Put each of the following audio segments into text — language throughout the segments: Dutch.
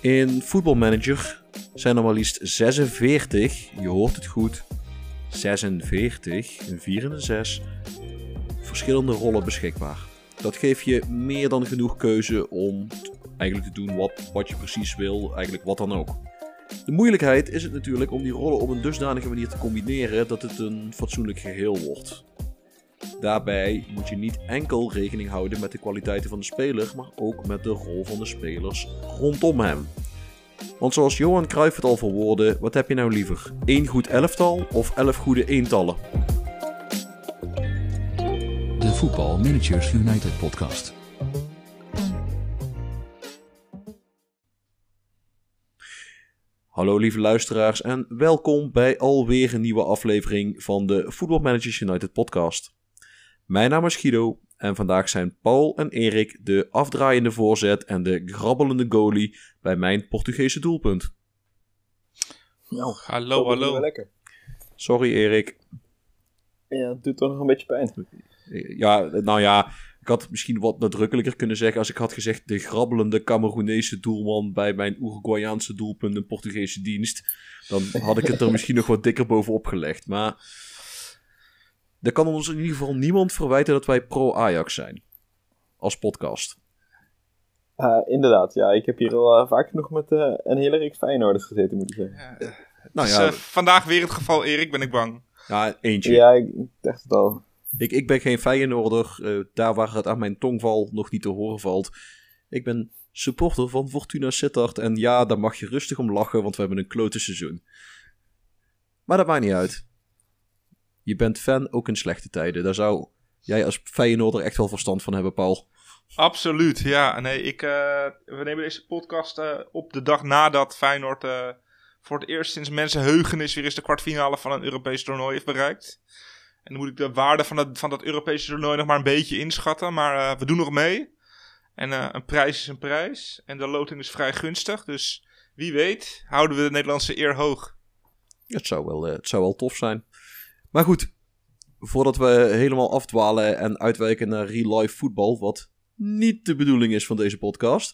In Football Manager zijn er maar liefst 46, je hoort het goed, 46, een 4 en een 6, verschillende rollen beschikbaar. Dat geeft je meer dan genoeg keuze om eigenlijk te doen wat, wat je precies wil, eigenlijk wat dan ook. De moeilijkheid is het natuurlijk om die rollen op een dusdanige manier te combineren dat het een fatsoenlijk geheel wordt. Daarbij moet je niet enkel rekening houden met de kwaliteiten van de speler, maar ook met de rol van de spelers rondom hem. Want zoals Johan Cruijff het al verwoordde, wat heb je nou liever? één goed elftal of elf goede eentallen? De Voetbal Managers United podcast. Hallo lieve luisteraars en welkom bij alweer een nieuwe aflevering van de Football Managers United podcast. Mijn naam is Guido en vandaag zijn Paul en Erik de afdraaiende voorzet en de grabbelende goalie bij mijn Portugese doelpunt. Nou, Hallo, hallo. Lekker. Sorry Erik. Ja, het doet toch nog een beetje pijn. Ja, nou ja, ik had misschien wat nadrukkelijker kunnen zeggen als ik had gezegd de grabbelende Cameroenese doelman bij mijn Uruguayaanse doelpunt in Portugese dienst. Dan had ik het er misschien nog wat dikker bovenop gelegd. Maar er kan ons in ieder geval niemand verwijten dat wij pro-Ajax zijn. Als podcast. Ah, inderdaad, ja. Ik heb hier al eh, vaak genoeg met eh, een hele reeks Feyenoorders gezeten, moet ik zeggen. Ja, Nou ja, eh, vandaag weer het geval, Erik, ben ik bang. ja eentje. Ja, ik dacht het al. Ik, ik ben geen Feyenoorder, eh, daar waar het aan mijn tongval nog niet te horen valt. Ik ben supporter van Fortuna Sittard en ja, daar mag je rustig om lachen, want we hebben een klote seizoen. Maar dat maakt niet uit. Je bent fan ook in slechte tijden. Daar zou jij als Feyenoorder echt wel verstand van hebben, Paul. Absoluut, ja. Nee, ik, eh, we nemen deze podcast eh, op de dag nadat Feyenoord voor het eerst sinds mensenheugenis weer eens de kwartfinale van een Europees toernooi heeft bereikt. Dan moet ik de waarde van dat, van dat Europese toernooi nog maar een beetje inschatten. Maar eh, we doen nog mee. En eh, een prijs is een prijs. En de loting is vrij gunstig. Dus wie weet houden we de Nederlandse eer hoog. Het zou wel, eh, het zou wel tof zijn. Maar goed, voordat we helemaal afdwalen en uitwijken naar real-life voetbal, wat niet de bedoeling is van deze podcast,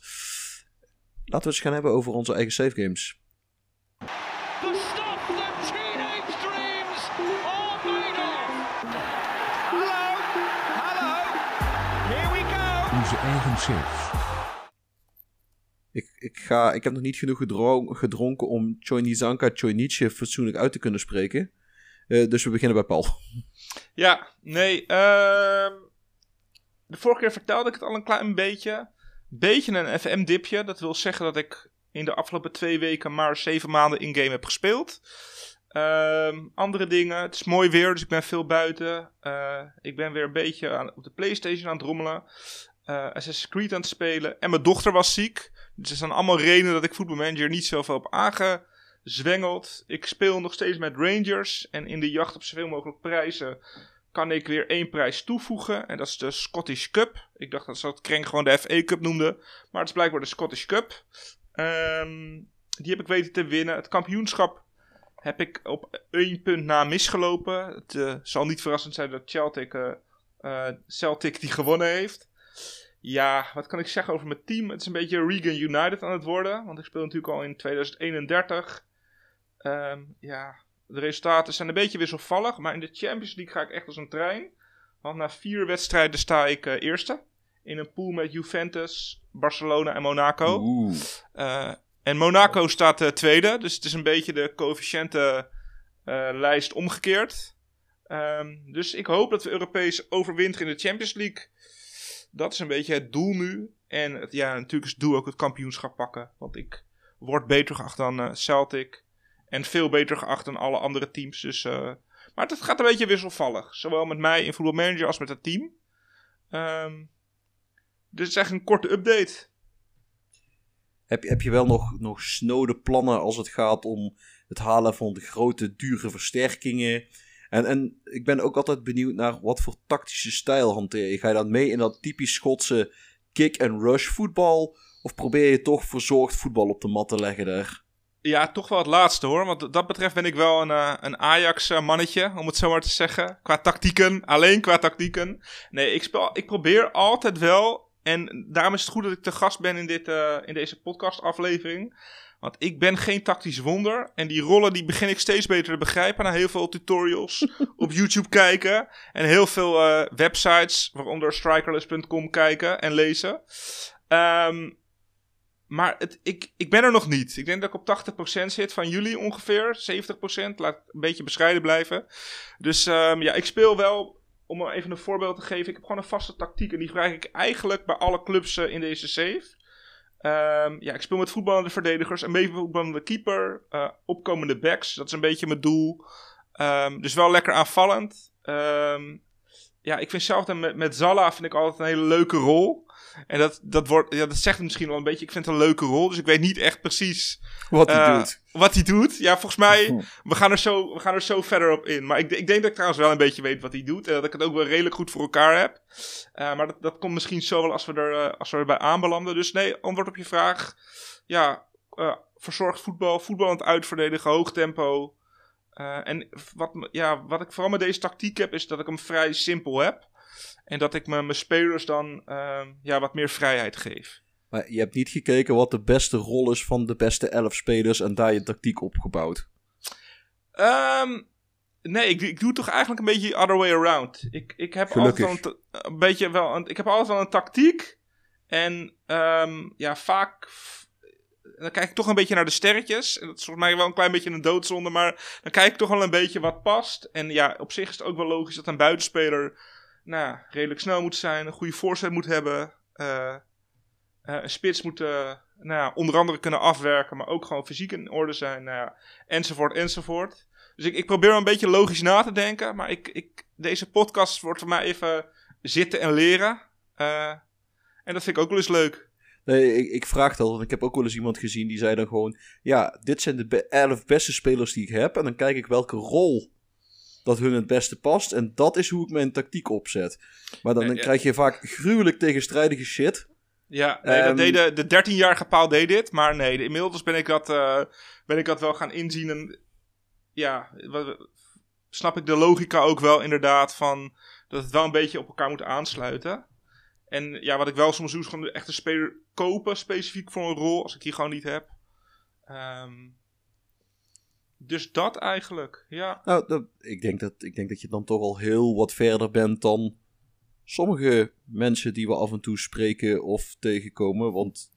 laten we het eens gaan hebben over onze eigen save games. Onze eigen saves. Ik, ik, ga, ik heb nog niet genoeg gedro- gedronken om Choinizanka Choiniche fatsoenlijk uit te kunnen spreken. Eh, dus we beginnen bij Paul. Ja, nee. ehm de vorige keer vertelde ik het al een klein beetje. Beetje een FM-dipje. Dat wil zeggen dat ik in de afgelopen twee weken maar zeven maanden in-game heb gespeeld. Ehm, andere dingen. Het is mooi weer, dus ik ben veel buiten. Eh, ik ben weer een beetje aan, op de PlayStation aan het rommelen. Eh Assassin's Creed aan het spelen. En mijn dochter was ziek. Dus er zijn allemaal redenen dat ik Football Manager niet zoveel heb aangezwengeld. Ik speel nog steeds met Rangers. En in de jacht op zoveel mogelijk prijzen kan ik weer één prijs toevoegen. En dat is de Scottish Cup. Ik dacht dat ze dat Krenk gewoon de FA Cup noemde. Maar het is blijkbaar de Scottish Cup. Ehm, die heb ik weten te winnen. Het kampioenschap heb ik op één punt na misgelopen. Het eh, zal niet verrassend zijn dat Celtic, eh, Celtic die gewonnen heeft. Ja, wat kan ik zeggen over mijn team? Het is een beetje Regan United aan het worden. Want ik speel natuurlijk al in 2031. Ehm, ja, de resultaten zijn een beetje wisselvallig. Maar in de Champions League ga ik echt als een trein. Want na vier wedstrijden sta ik eh, eerste. In een pool met Juventus, Barcelona en Monaco. Oeh. Eh, en Monaco staat eh, tweede. Dus het is een beetje de coëfficiëntenlijst omgekeerd. Ehm, dus ik hoop dat we Europees overwinteren in de Champions League. Dat is een beetje het doel nu. En het, ja, natuurlijk is het doel ook het kampioenschap pakken. Want ik word beter geacht dan eh, Celtic. En veel beter geacht dan alle andere teams. Dus, eh, maar het gaat een beetje wisselvallig. Zowel met mij in Football Manager als met het team. Dus het is echt een korte update. Heb, je- heb je wel nog, nog snode plannen als het gaat om het halen van de grote, dure versterkingen? En, en ik ben ook altijd benieuwd naar wat voor tactische stijl hanteer je. Ga je dan mee in dat typisch Schotse kick-and-rush voetbal? Of probeer je toch verzorgd voetbal op de mat te leggen daar? Ja, toch wel het laatste hoor. Want dat betreft ben ik wel een, eh, een Ajax-mannetje, om het zo maar te zeggen. Qua tactieken, alleen qua tactieken. Nee, ik, speel, ik probeer altijd wel. En daarom is het goed dat ik te gast ben in, dit, eh, in deze podcast-aflevering. Want ik ben geen tactisch wonder. En die rollen die begin ik steeds beter te begrijpen. Na heel veel tutorials op YouTube kijken. En heel veel eh, websites, waaronder strikerless.com kijken en lezen. Ehm, maar het, ik, ik ben er nog niet. Ik denk dat ik op 80% zit van jullie ongeveer. 70%. Laat een beetje bescheiden blijven. Dus ehm, ja, ik speel wel. Om even een voorbeeld te geven. Ik heb gewoon een vaste tactiek. En die gebruik ik eigenlijk bij alle clubs eh, in deze save. Ehm, ja, ik speel met voetballende verdedigers. Een beetje voetballende keeper. eh, opkomende backs. Dat is een beetje mijn doel. Ehm, dus wel lekker aanvallend. Ehm, ja, ik vind zelf met, met Zala vind ik altijd een hele leuke rol. En dat, dat, wordt, ja, dat zegt misschien wel een beetje. Ik vind het een leuke rol. Dus ik weet niet echt precies Wat hij eh, doet. wat hij doet. Ja, volgens mij, we gaan, er zo, we gaan er zo verder op in. Maar ik, ik denk dat ik trouwens wel een beetje weet wat hij doet. En dat ik het ook wel redelijk goed voor elkaar heb. Eh, maar dat, dat komt misschien zo wel als we, er, eh, als we erbij aanbelanden. Dus nee, antwoord op je vraag. Ja, eh verzorgd voetbal, voetballend uitverdedigen, hoog tempo. Eh, en wat, ja, wat ik vooral met deze tactiek heb, is dat ik hem vrij simpel heb. En dat ik me- mijn spelers dan ehm, ja, wat meer vrijheid geef. Maar je hebt niet gekeken wat de beste rol is van de beste elf spelers en daar je tactiek opgebouwd. Ehm, nee, ik, ik doe toch eigenlijk een beetje the other way around. Ik, ik heb Gelukkig. altijd wel een, beetje wel een, ik heb altijd wel een tactiek. En ehm, ja, vaak dan kijk ik toch een beetje naar de sterretjes. En dat is volgens mij wel een klein beetje een doodzonde, maar dan kijk ik toch wel een beetje wat past. En ja, op zich is het ook wel logisch dat een buitenspeler nou, redelijk snel moet zijn, een goede voorzet moet hebben. eh, eh, een spits moet eh, nou onder andere kunnen afwerken, maar ook gewoon fysiek in orde zijn. Nou enzovoort, enzovoort. Dus ik, ik probeer een beetje logisch na te denken. Maar ik, ik, deze podcast wordt voor mij even zitten en leren. En dat vind ik ook wel eens leuk. Nee, ik, ik vraag dat, want ik heb ook wel eens iemand gezien die zei dan gewoon... Ja, dit zijn de be- elf beste spelers die ik heb. En dan kijk ik welke rol dat hun het beste past. En dat is hoe ik mijn tactiek opzet. Maar dan, krijg je vaak gruwelijk tegenstrijdige shit. Ja, nee, Ehm, dat deed de, de 13-jarige paal deed dit. Maar nee, inmiddels ben ik dat, eh, ben ik dat wel gaan inzien. En ja, wat- snap ik de logica ook wel inderdaad van dat het wel een beetje op elkaar moet aansluiten. En ja, wat ik wel soms doe is gewoon echt een speler kopen specifiek voor een rol als ik die gewoon niet heb. Ehm, dus dat eigenlijk, ja. Nou, dat, ik, denk dat, ik denk dat je dan toch al heel wat verder bent dan sommige mensen die we af en toe spreken of tegenkomen. Want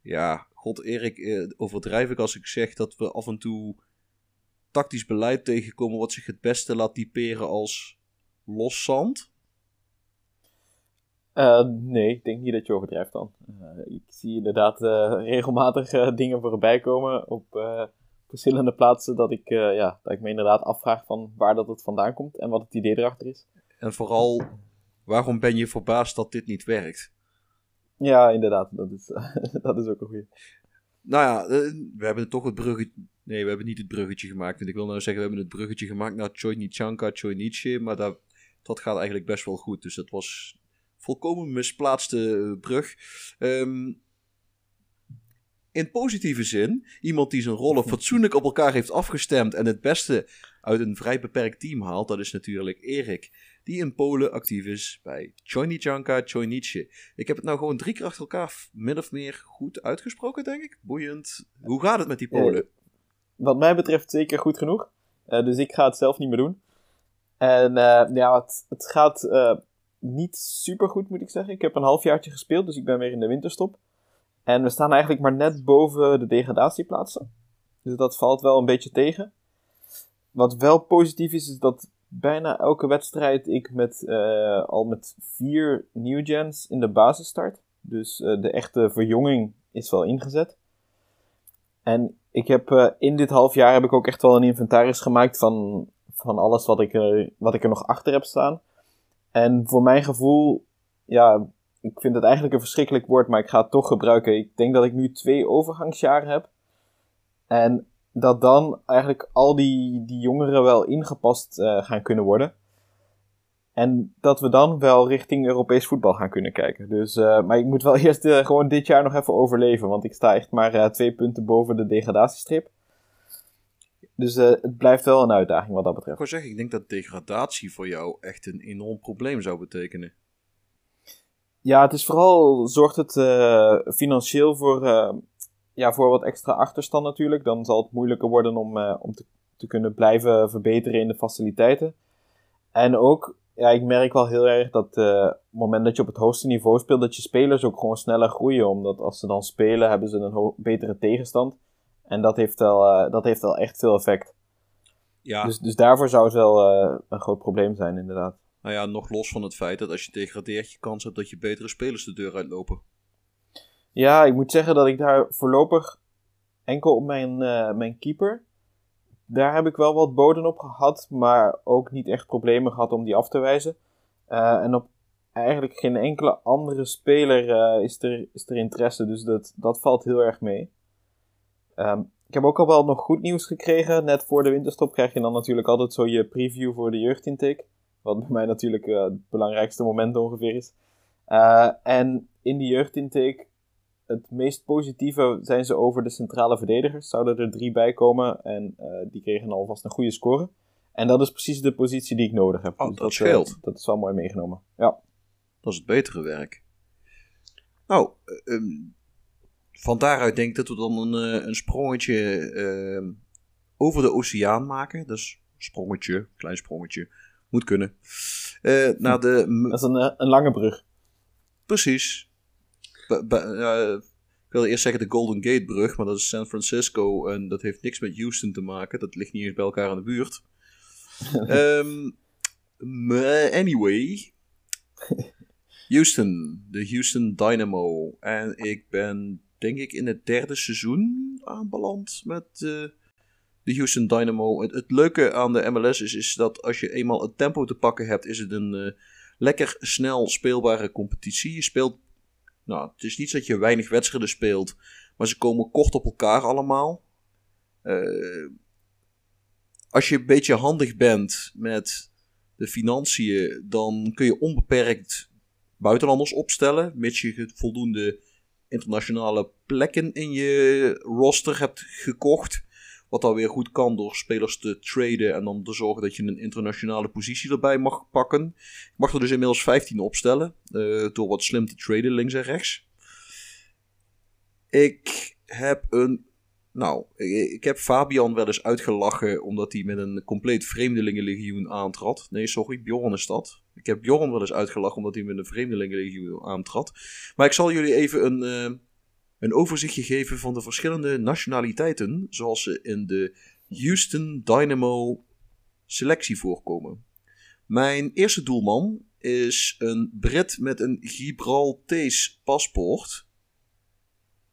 ja, god Erik, eh, overdrijf ik als ik zeg dat we af en toe tactisch beleid tegenkomen wat zich het beste laat typeren als los zand. Eh, nee, ik denk niet dat je overdrijft dan. Eh, ik zie inderdaad eh, regelmatig eh, dingen voorbij komen op eh, verschillende plaatsen dat ik, eh, ja, dat ik me inderdaad afvraag van waar dat het vandaan komt en wat het idee erachter is. En vooral, waarom ben je verbaasd dat dit niet werkt? Ja, inderdaad, dat is, dat is ook een goeie. Nou ja, eh, we hebben toch het bruggetje. Nee, we hebben niet het bruggetje gemaakt. Want ik wil nou zeggen, we hebben het bruggetje gemaakt naar Choynichanka, Choynichi. Maar dat, dat gaat eigenlijk best wel goed. Dus dat was volkomen misplaatste eh, brug. Ehm, in positieve zin, iemand die zijn rollen fatsoenlijk op elkaar heeft afgestemd. en het beste uit een vrij beperkt team haalt, dat is natuurlijk Erik. Die in Polen actief is bij Choynichanka, Choynichi. Ik heb het nou gewoon drie keer achter elkaar min of meer goed uitgesproken, denk ik. Boeiend. Hoe gaat het met die Polen? Wat mij betreft zeker goed genoeg. Eh, dus ik ga het zelf niet meer doen. En eh, ja, het, het gaat eh, niet super goed, moet ik zeggen. Ik heb een halfjaartje gespeeld, dus ik ben weer in de winterstop. En we staan eigenlijk maar net boven de degradatieplaatsen. Dus dat valt wel een beetje tegen. Wat wel positief is, is dat bijna elke wedstrijd ik met, eh, al met vier new gens in de basis start. Dus eh, de echte verjonging is wel ingezet. En ik heb eh, in dit half jaar heb ik ook echt wel een inventaris gemaakt van, van alles wat ik, er, wat ik er nog achter heb staan. En voor mijn gevoel, ja, ik vind het eigenlijk een verschrikkelijk woord, maar ik ga het toch gebruiken. Ik denk dat ik nu twee overgangsjaren heb. En dat dan eigenlijk al die, die jongeren wel ingepast eh, gaan kunnen worden. En dat we dan wel richting Europees voetbal gaan kunnen kijken. Dus, eh, maar ik moet wel eerst eh, gewoon dit jaar nog even overleven. Want ik sta echt maar twee punten boven de degradatiestrip. Dus het blijft wel een uitdaging wat dat Ik betreft. wou zeggen, ik denk dat degradatie voor jou echt een enorm probleem zou betekenen. Ja, het is vooral, zorgt het eh, financieel voor, eh, ja, voor wat extra achterstand natuurlijk. Dan zal het moeilijker worden om, eh, om te, te kunnen blijven verbeteren in de faciliteiten. En ook, ja, ik merk wel heel erg dat op het moment dat je op het hoogste niveau speelt, dat je spelers ook gewoon sneller groeien. Omdat als ze dan spelen, hebben ze een betere tegenstand. En dat heeft wel, dat heeft wel echt veel effect. Ja, Dus, dus daarvoor zou het wel een groot probleem zijn, inderdaad. Nou ja, nog los van het feit dat als je degradeert, je kans hebt dat je betere spelers de deur uitlopen. Ja, ik moet zeggen dat ik daar voorlopig enkel op mijn, eh, mijn keeper. Daar heb ik wel wat boden op gehad, maar ook niet echt problemen gehad om die af te wijzen. Eh, en op eigenlijk geen enkele andere speler eh, is, er, is er interesse, dus dat, dat valt heel erg mee. Ehm, ik heb ook al wel nog goed nieuws gekregen. Net voor de winterstop krijg je dan natuurlijk altijd zo je preview voor de jeugdintake. Wat bij mij natuurlijk eh, het belangrijkste moment ongeveer is. Eh, en in die jeugdintake het meest positieve zijn ze over de centrale verdedigers. Zouden er drie bij komen en eh, die kregen alvast een goede score. En dat is precies de positie die ik nodig heb. Oh, Dus dat eh, scheelt. dat is wel mooi meegenomen. Ja. Dat is het betere werk. Nou, eh, ehm, van daaruit denk ik dat we dan een, een sprongetje ehm, over de oceaan maken. Dus sprongetje, klein sprongetje, moet kunnen. Eh, naar de, m- Dat is een, eh, een lange brug. precies. Ik wilde eerst zeggen de Golden Gate brug, maar dat is San Francisco en dat heeft niks met Houston te maken. Dat ligt niet eens bij elkaar in de buurt. Maar anyway, Houston, de Houston Dynamo. En ik ben denk ik in het derde seizoen aanbeland met de Houston Dynamo. Het, leuke aan de MLS is, is dat als je eenmaal het tempo te pakken hebt, is het een eh, lekker snel speelbare competitie. Je speelt, nou, het is niet dat je weinig wedstrijden speelt, maar ze komen kort op elkaar allemaal. Eh, als je een beetje handig bent met de financiën, dan kun je onbeperkt buitenlanders opstellen, mits je voldoende internationale plekken in je roster hebt gekocht. Wat dan weer goed kan door spelers te traden en dan te zorgen dat je een internationale positie erbij mag pakken. Ik mag er dus inmiddels 15 opstellen, eh, door wat slim te traden links en rechts. Ik heb een. Nou, ik, heb Fabian wel eens uitgelachen omdat hij met een compleet vreemdelingenlegioen aantrad. Nee, sorry, Bjorn is dat. Ik heb Bjorn wel eens uitgelachen omdat hij met een vreemdelingenlegioen aantrad. Maar ik zal jullie even een, eh, een overzichtje geven van de verschillende nationaliteiten zoals ze in de Houston Dynamo selectie voorkomen. Mijn eerste doelman is een Brit met een Gibraltees paspoort.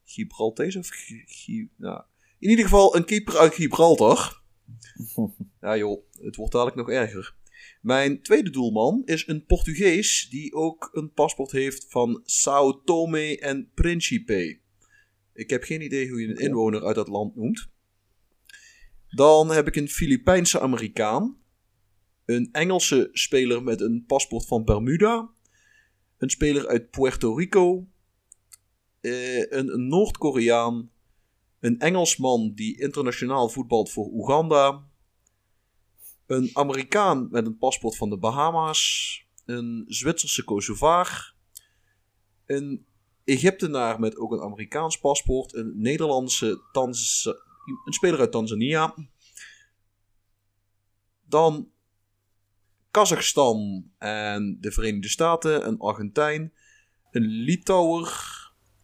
Gibraltees of... Nou, in ieder geval een keeper uit Gibraltar. Ja joh, het wordt dadelijk nog erger. Mijn tweede doelman is een Portugees die ook een paspoort heeft van Sao Tome en Principe. Ik heb geen idee hoe je een inwoner uit dat land noemt. Dan heb ik een Filipijnse Amerikaan. Een Engelse speler met een paspoort van Bermuda. Een speler uit Puerto Rico. eh, een, een Noord-Koreaan. Een Engelsman die internationaal voetbalt voor Oeganda. Een Amerikaan met een paspoort van de Bahama's. Een Zwitserse Kosovaar. Een Egyptenaar met ook een Amerikaans paspoort. Een Nederlandse Tanz een speler uit Tanzania. Dan Kazachstan en de Verenigde Staten. Een Argentijn. Een Litouwer.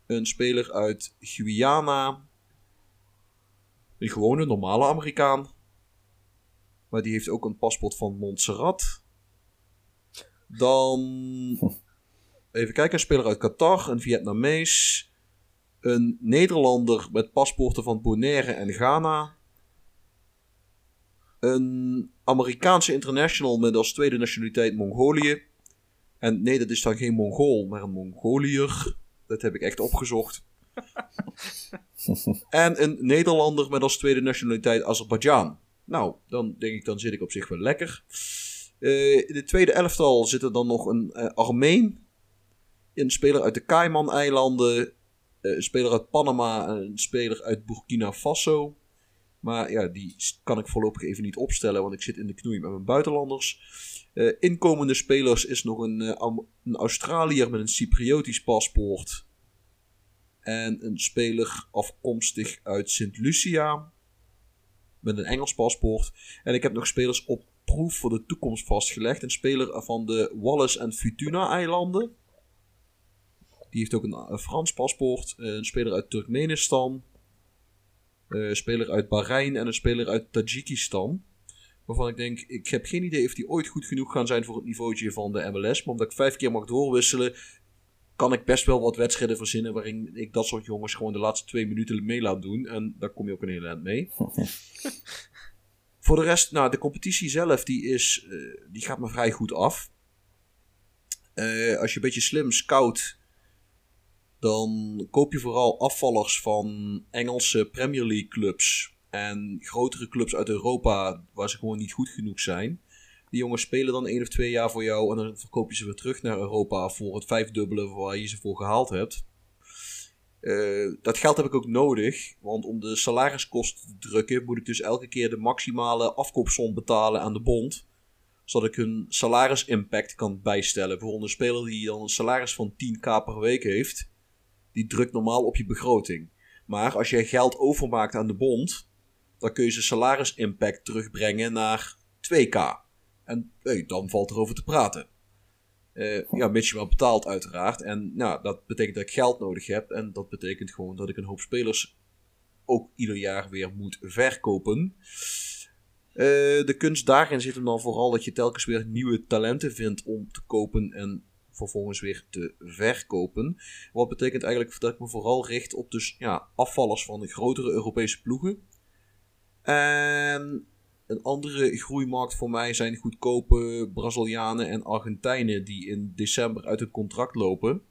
Een speler uit Guyana. Een gewone normale Amerikaan. Maar die heeft ook een paspoort van Montserrat. Dan. Even kijken, een speler uit Qatar, een Vietnamees. Een Nederlander met paspoorten van Bonaire en Ghana. Een Amerikaanse international met als tweede nationaliteit Mongolië. En nee, dat is dan geen Mongool, maar een Mongoliër. Dat heb ik echt opgezocht. en een Nederlander met als tweede nationaliteit Azerbeidzjan. Nou, dan denk ik, dan zit ik op zich wel lekker. Eh, in de tweede elftal zit er dan nog een eh, Armeen. Een speler uit de Cayman-eilanden. eh, een speler uit Panama. en Een speler uit Burkina Faso. Maar ja, die kan ik voorlopig even niet opstellen, want ik zit in de knoei met mijn buitenlanders. Eh, inkomende spelers is nog een, een Australiër met een Cypriotisch paspoort. En een speler afkomstig uit Sint Lucia. Met een Engels paspoort. En ik heb nog spelers op proef voor de toekomst vastgelegd. Een speler van de Wallis en Futuna-eilanden. Die heeft ook een, een Frans paspoort. Eh, Een speler uit Turkmenistan. Eh, Een speler uit Bahrein en een speler uit Tajikistan. Waarvan ik denk, ik heb geen idee of die ooit goed genoeg gaan zijn voor het niveautje van de MLS. Maar omdat ik vijf keer mag doorwisselen, kan ik best wel wat wedstrijden verzinnen waarin ik dat soort jongens gewoon de laatste twee minuten mee laat doen. En daar kom je ook een hele eind mee. Voor de rest, nou, de competitie zelf, die, is, eh, die gaat me vrij goed af. Eh, als je een beetje slim scout, dan koop je vooral afvallers van Engelse Premier League clubs en grotere clubs uit Europa waar ze gewoon niet goed genoeg zijn. Die jongens spelen dan één of twee jaar voor jou en dan verkoop je ze weer terug naar Europa voor het vijfdubbele waar je ze voor gehaald hebt. Eh, dat geld heb ik ook nodig, want om de salariskosten te drukken moet ik dus elke keer de maximale afkoopsom betalen aan de bond. Zodat ik hun salarissimpact kan bijstellen. Bijvoorbeeld een speler die dan een salaris van 10k per week heeft, die drukt normaal op je begroting. Maar als je geld overmaakt aan de bond, dan kun je zijn salarissimpact terugbrengen naar 2k. En hey, dan valt er over te praten. Eh, ja, mits je wel betaalt uiteraard. En nou, dat betekent dat ik geld nodig heb. En dat betekent gewoon dat ik een hoop spelers ook ieder jaar weer moet verkopen. Eh, de kunst daarin zit hem dan vooral dat je telkens weer nieuwe talenten vindt om te kopen en vervolgens weer te verkopen. Wat betekent eigenlijk dat ik me vooral richt op dus ja, afvallers van de grotere Europese ploegen. En een andere groeimarkt voor mij zijn goedkope Brazilianen en Argentijnen die in december uit het contract lopen.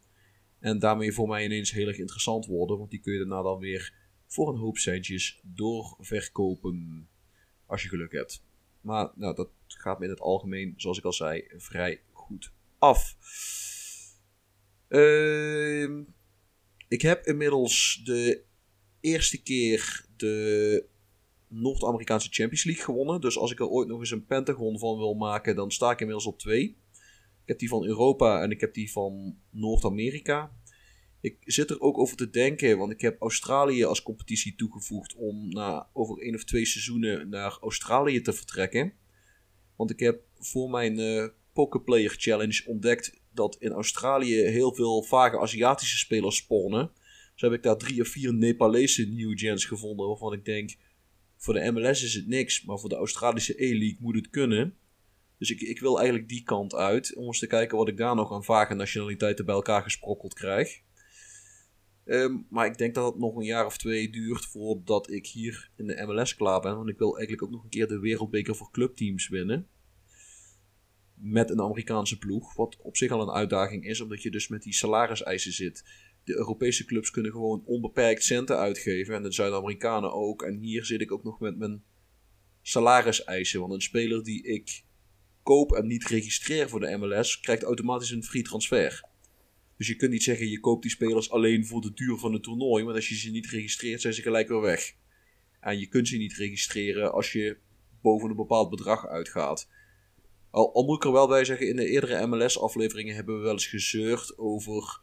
En daarmee voor mij ineens heel erg interessant worden, want die kun je daarna dan weer voor een hoop centjes doorverkopen. Als je geluk hebt. Maar nou, dat gaat me in het algemeen, zoals ik al zei, vrij goed af. Ehm, ik heb inmiddels de eerste keer de Noord-Amerikaanse Champions League gewonnen. Dus als ik er ooit nog eens een pentagon van wil maken, dan sta ik inmiddels op twee. Ik heb die van Europa en ik heb die van Noord-Amerika. Ik zit er ook over te denken, want ik heb Australië als competitie toegevoegd om na, over één of twee seizoenen naar Australië te vertrekken. Want ik heb voor mijn eh Poker Player Challenge ontdekt dat in Australië heel veel vage Aziatische spelers spawnen. Dus heb ik daar drie of vier Nepalese New Gens gevonden waarvan ik denk, voor de MLS is het niks, maar voor de Australische E-League moet het kunnen. Dus ik, ik wil eigenlijk die kant uit, om eens te kijken wat ik daar nog aan vage nationaliteiten bij elkaar gesprokkeld krijg. Ehm, maar ik denk dat het nog een jaar of twee duurt voordat ik hier in de MLS klaar ben. Want ik wil eigenlijk ook nog een keer de wereldbeker voor clubteams winnen. Met een Amerikaanse ploeg. Wat op zich al een uitdaging is, omdat je dus met die salariseisen zit. De Europese clubs kunnen gewoon onbeperkt centen uitgeven. En de Zuid-Amerikanen ook. En hier zit ik ook nog met mijn salariseisen. Want een speler die ik koop en niet registreer voor de MLS, krijgt automatisch een free transfer. Dus je kunt niet zeggen, je koopt die spelers alleen voor de duur van het toernooi. Want als je ze niet registreert, zijn ze gelijk weer weg. En je kunt ze niet registreren als je boven een bepaald bedrag uitgaat. Al, al moet ik er wel bij zeggen, in de eerdere MLS-afleveringen hebben we wel eens gezeurd over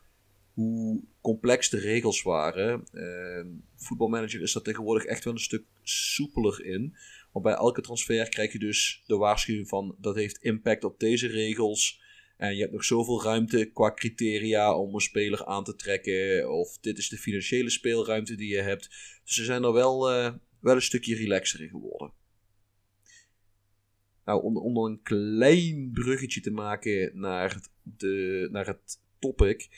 hoe complex de regels waren. Uh, voetbalmanager is daar tegenwoordig echt wel een stuk soepeler in. Want bij elke transfer krijg je dus de waarschuwing van dat heeft impact op deze regels. En je hebt nog zoveel ruimte qua criteria om een speler aan te trekken. Of dit is de financiële speelruimte die je hebt. Dus ze zijn er wel, uh, wel een stukje relaxer in geworden. Nou, om, om een klein bruggetje te maken naar, de, naar het topic.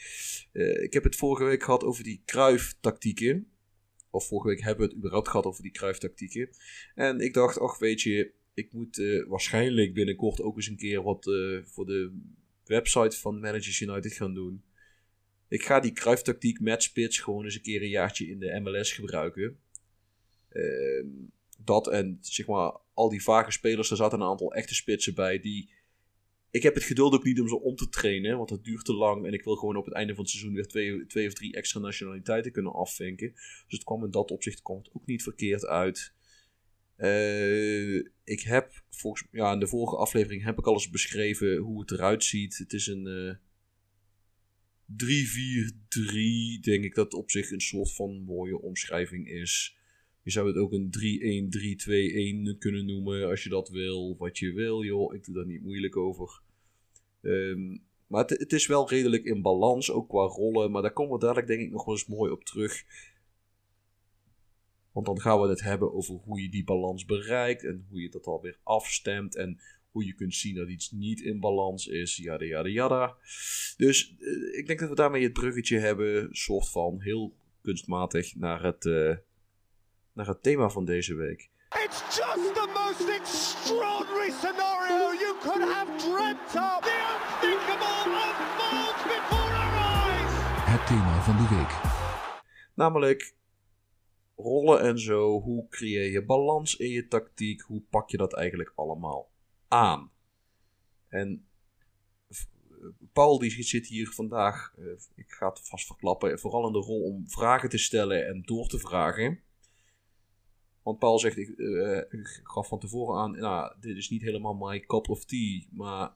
Uh, ik heb het vorige week gehad over die kruiftactieken. Of vorige week hebben we het überhaupt gehad over die kruiftactieken. En ik dacht, ach weet je, ik moet uh, waarschijnlijk binnenkort ook eens een keer wat uh, voor de website van Managers United gaan doen. Ik ga die kruiftactiek met spits gewoon eens een keer een jaartje in de MLS gebruiken. Uh, dat en zeg maar al die vage spelers, er zaten een aantal echte spitsen bij die ik heb het geduld ook niet om ze om te trainen, want dat duurt te lang. En ik wil gewoon op het einde van het seizoen weer twee, twee of drie extra nationaliteiten kunnen afvinken. Dus het kwam in dat opzicht komt ook niet verkeerd uit. Eh, ik heb volgens ja, in de vorige aflevering heb ik al eens beschreven hoe het eruit ziet. Het is een eh 3-4-3, denk ik dat op zich een soort van mooie omschrijving is. Je zou het ook een 3-1-3-2-1 kunnen noemen als je dat wil. Wat je wil, joh. Ik doe daar niet moeilijk over. Ehm, maar het, is wel redelijk in balans, ook qua rollen. Maar daar komen we dadelijk denk ik nog wel eens mooi op terug. Want dan gaan we het hebben over hoe je die balans bereikt. En hoe je dat alweer afstemt. En hoe je kunt zien dat iets niet in balans is. Yada yada yada. Dus eh, ik denk dat we daarmee het bruggetje hebben. Soort van heel kunstmatig naar het, eh, naar het thema van deze week. It's just the most extraordinary scenario you could have dreamt of. The unthinkable unfolds before our eyes. Het thema van de week. Namelijk rollen en zo. Hoe creëer je balans in je tactiek? Hoe pak je dat eigenlijk allemaal aan? En v- Paul die zit hier vandaag, eh, ik ga het vast verklappen, vooral in de rol om vragen te stellen en door te vragen. Want Paul zegt, ik, ik gaf van tevoren aan, nou, dit is niet helemaal my cup of tea, maar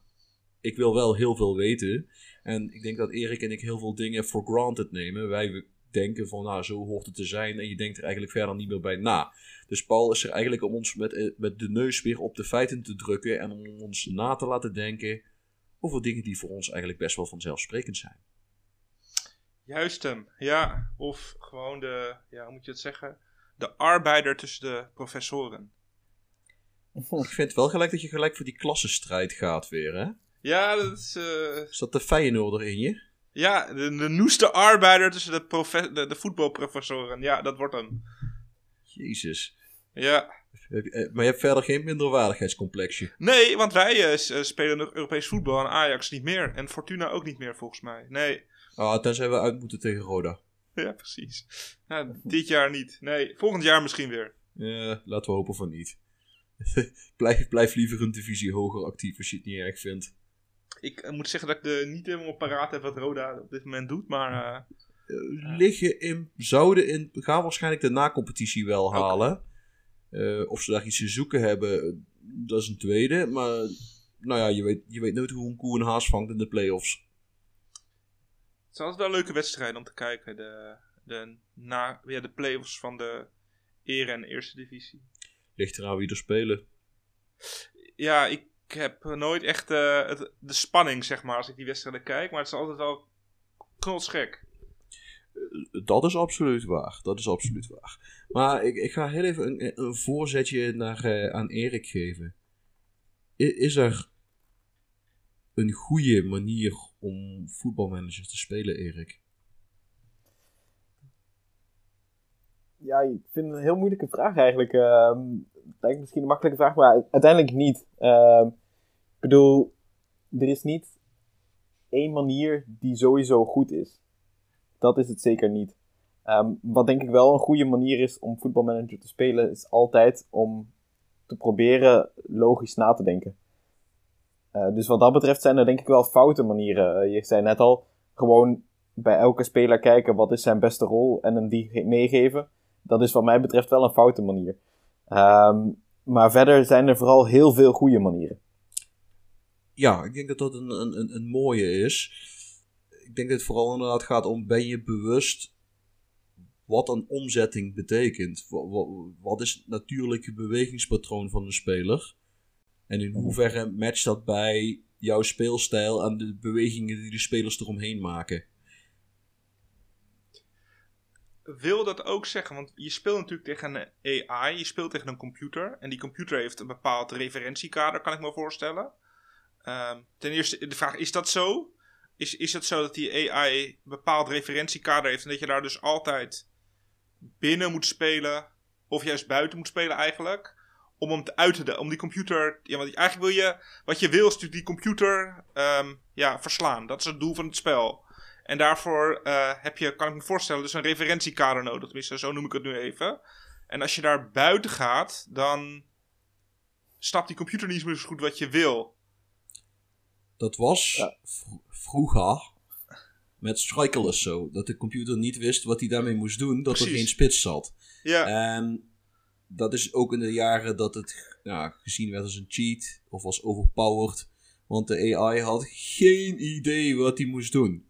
ik wil wel heel veel weten. En ik denk dat Erik en ik heel veel dingen for granted nemen. Wij denken van, nou, zo hoort het te zijn. En je denkt er eigenlijk verder niet meer bij na. Dus Paul is er eigenlijk om ons met, eh, met de neus weer op de feiten te drukken. En om ons na te laten denken over dingen die voor ons eigenlijk best wel vanzelfsprekend zijn. Juist hem, ja. Of gewoon de, ja, hoe moet je het zeggen? De arbeider tussen de professoren. Ik vind wel gelijk dat je gelijk voor die klassenstrijd gaat weer, hè? Ja, dat is, eh, Is dat de Feyenoorder in je? ja, de, de noeste arbeider tussen de, profe- de, de voetbalprofessoren. Ja, dat wordt hem. Jezus. Ja. Eh, Maar je hebt verder geen minderwaardigheidscomplexje. Nee, want wij eh, spelen nog Europees voetbal en Ajax niet meer. En Fortuna ook niet meer, volgens mij. Nee. Ah, tenzij we uit moeten tegen Roda. Ja, precies. Ja, dit jaar niet. Nee, volgend jaar misschien weer. Ja, laten we hopen van niet. blijf, blijf liever een divisie hoger actief als je het niet erg vindt. Ik eh, moet zeggen dat ik de, niet helemaal paraat heb wat Roda op dit moment doet. Maar eh, Eh, liggen in, zouden in, gaan waarschijnlijk de na-competitie wel halen. Of ze daar iets te zoeken hebben, dat is een tweede. Maar nou ja, je weet, je weet nooit hoe een koe een haas vangt in de play-offs. Het is altijd wel een leuke wedstrijd om te kijken. De, de, na, ja, de play-offs van de Ere en Eerste Divisie. Ligt eraan wie er spelen. Ja, ik heb nooit echt eh, het, de spanning, zeg maar, als ik die wedstrijden kijk. Maar het is altijd wel knotsgek. Dat is absoluut waar. Dat is absoluut waar. Maar ik, ik ga heel even een, een voorzetje naar, eh, aan Erik geven. I- is er een goede manier om voetbalmanager te spelen, Erik? Ja, ik vind het een heel moeilijke vraag eigenlijk. Ehm het lijkt misschien een makkelijke vraag, maar uiteindelijk niet. Ehm, ik bedoel, er is niet één manier die sowieso goed is. Dat is het zeker niet. Ehm, wat denk ik wel een goede manier is om voetbalmanager te spelen, is altijd om te proberen logisch na te denken. Eh, dus wat dat betreft zijn er denk ik wel foute manieren. Eh, je zei net al, gewoon bij elke speler kijken wat is zijn beste rol en hem die ge- meegeven. Dat is wat mij betreft wel een foute manier. Ehm, maar verder zijn er vooral heel veel goede manieren. Ja, ik denk dat dat een, een, een, een mooie is. Ik denk dat het vooral inderdaad gaat om, ben je bewust wat een omzetting betekent? Wat, wat, wat is het natuurlijke bewegingspatroon van een speler? En in hoeverre matcht dat bij jouw speelstijl en de bewegingen die de spelers eromheen maken? Wil dat ook zeggen, want je speelt natuurlijk tegen een AI, je speelt tegen een computer. En die computer heeft een bepaald referentiekader, kan ik me voorstellen. Ehm, ten eerste, de vraag, is dat zo? Is, is het zo dat die AI een bepaald referentiekader heeft en dat je daar dus altijd binnen moet spelen, of juist buiten moet spelen eigenlijk? Om hem te uit te om die computer, ja, want eigenlijk wil je, wat je wil is natuurlijk die computer ehm, ja, verslaan. Dat is het doel van het spel. En daarvoor eh, heb je, kan ik me voorstellen, dus een referentiekader nodig. Tenminste, zo noem ik het nu even. En als je daar buiten gaat, dan snapt die computer niet meer zo goed wat je wil. Dat was Ja. vroeger met strikerless zo. Dat de computer niet wist wat hij daarmee moest doen, dat er geen spits zat. Ja, En dat is ook in de jaren dat het ja, gezien werd als een cheat of als overpowered. Want de AI had geen idee wat hij moest doen.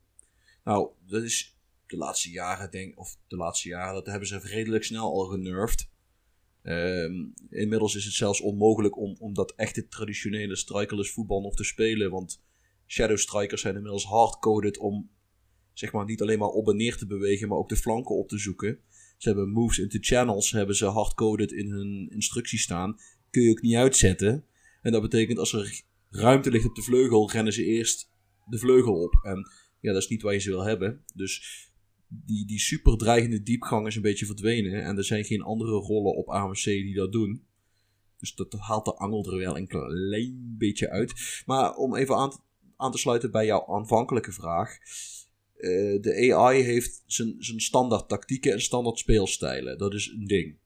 Nou, dat is de laatste jaren, denk of de laatste jaren, dat hebben ze redelijk snel al genervd. Ehm, inmiddels is het zelfs onmogelijk om, om dat echte traditionele strikerless voetbal nog te spelen. Want shadow strikers zijn inmiddels hardcoded om zeg maar niet alleen maar op en neer te bewegen, maar ook de flanken op te zoeken. Ze hebben moves into channels, hebben ze hardcoded in hun instructies staan. Kun je ook niet uitzetten. En dat betekent als er ruimte ligt op de vleugel, rennen ze eerst de vleugel op. En ja, dat is niet waar je ze wil hebben. Dus die, die super dreigende diepgang is een beetje verdwenen. En er zijn geen andere rollen op AMC die dat doen. Dus dat haalt de angel er wel een klein beetje uit. Maar om even aan, aan te sluiten bij jouw aanvankelijke vraag. Eh, de AI heeft zijn, zijn standaard tactieken en standaard speelstijlen. Dat is een ding.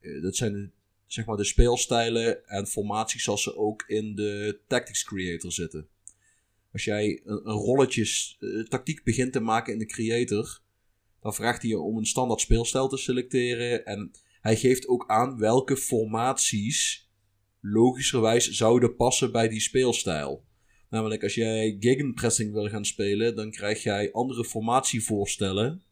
Eh, dat zijn de, zeg maar de speelstijlen en formaties zoals ze ook in de Tactics Creator zitten. Als jij een, een rolletjes eh, tactiek begint te maken in de Creator, dan vraagt hij je om een standaard speelstijl te selecteren. En hij geeft ook aan welke formaties logischerwijs zouden passen bij die speelstijl. Namelijk, als jij gegenpressing wil gaan spelen, dan krijg jij andere formatievoorstellen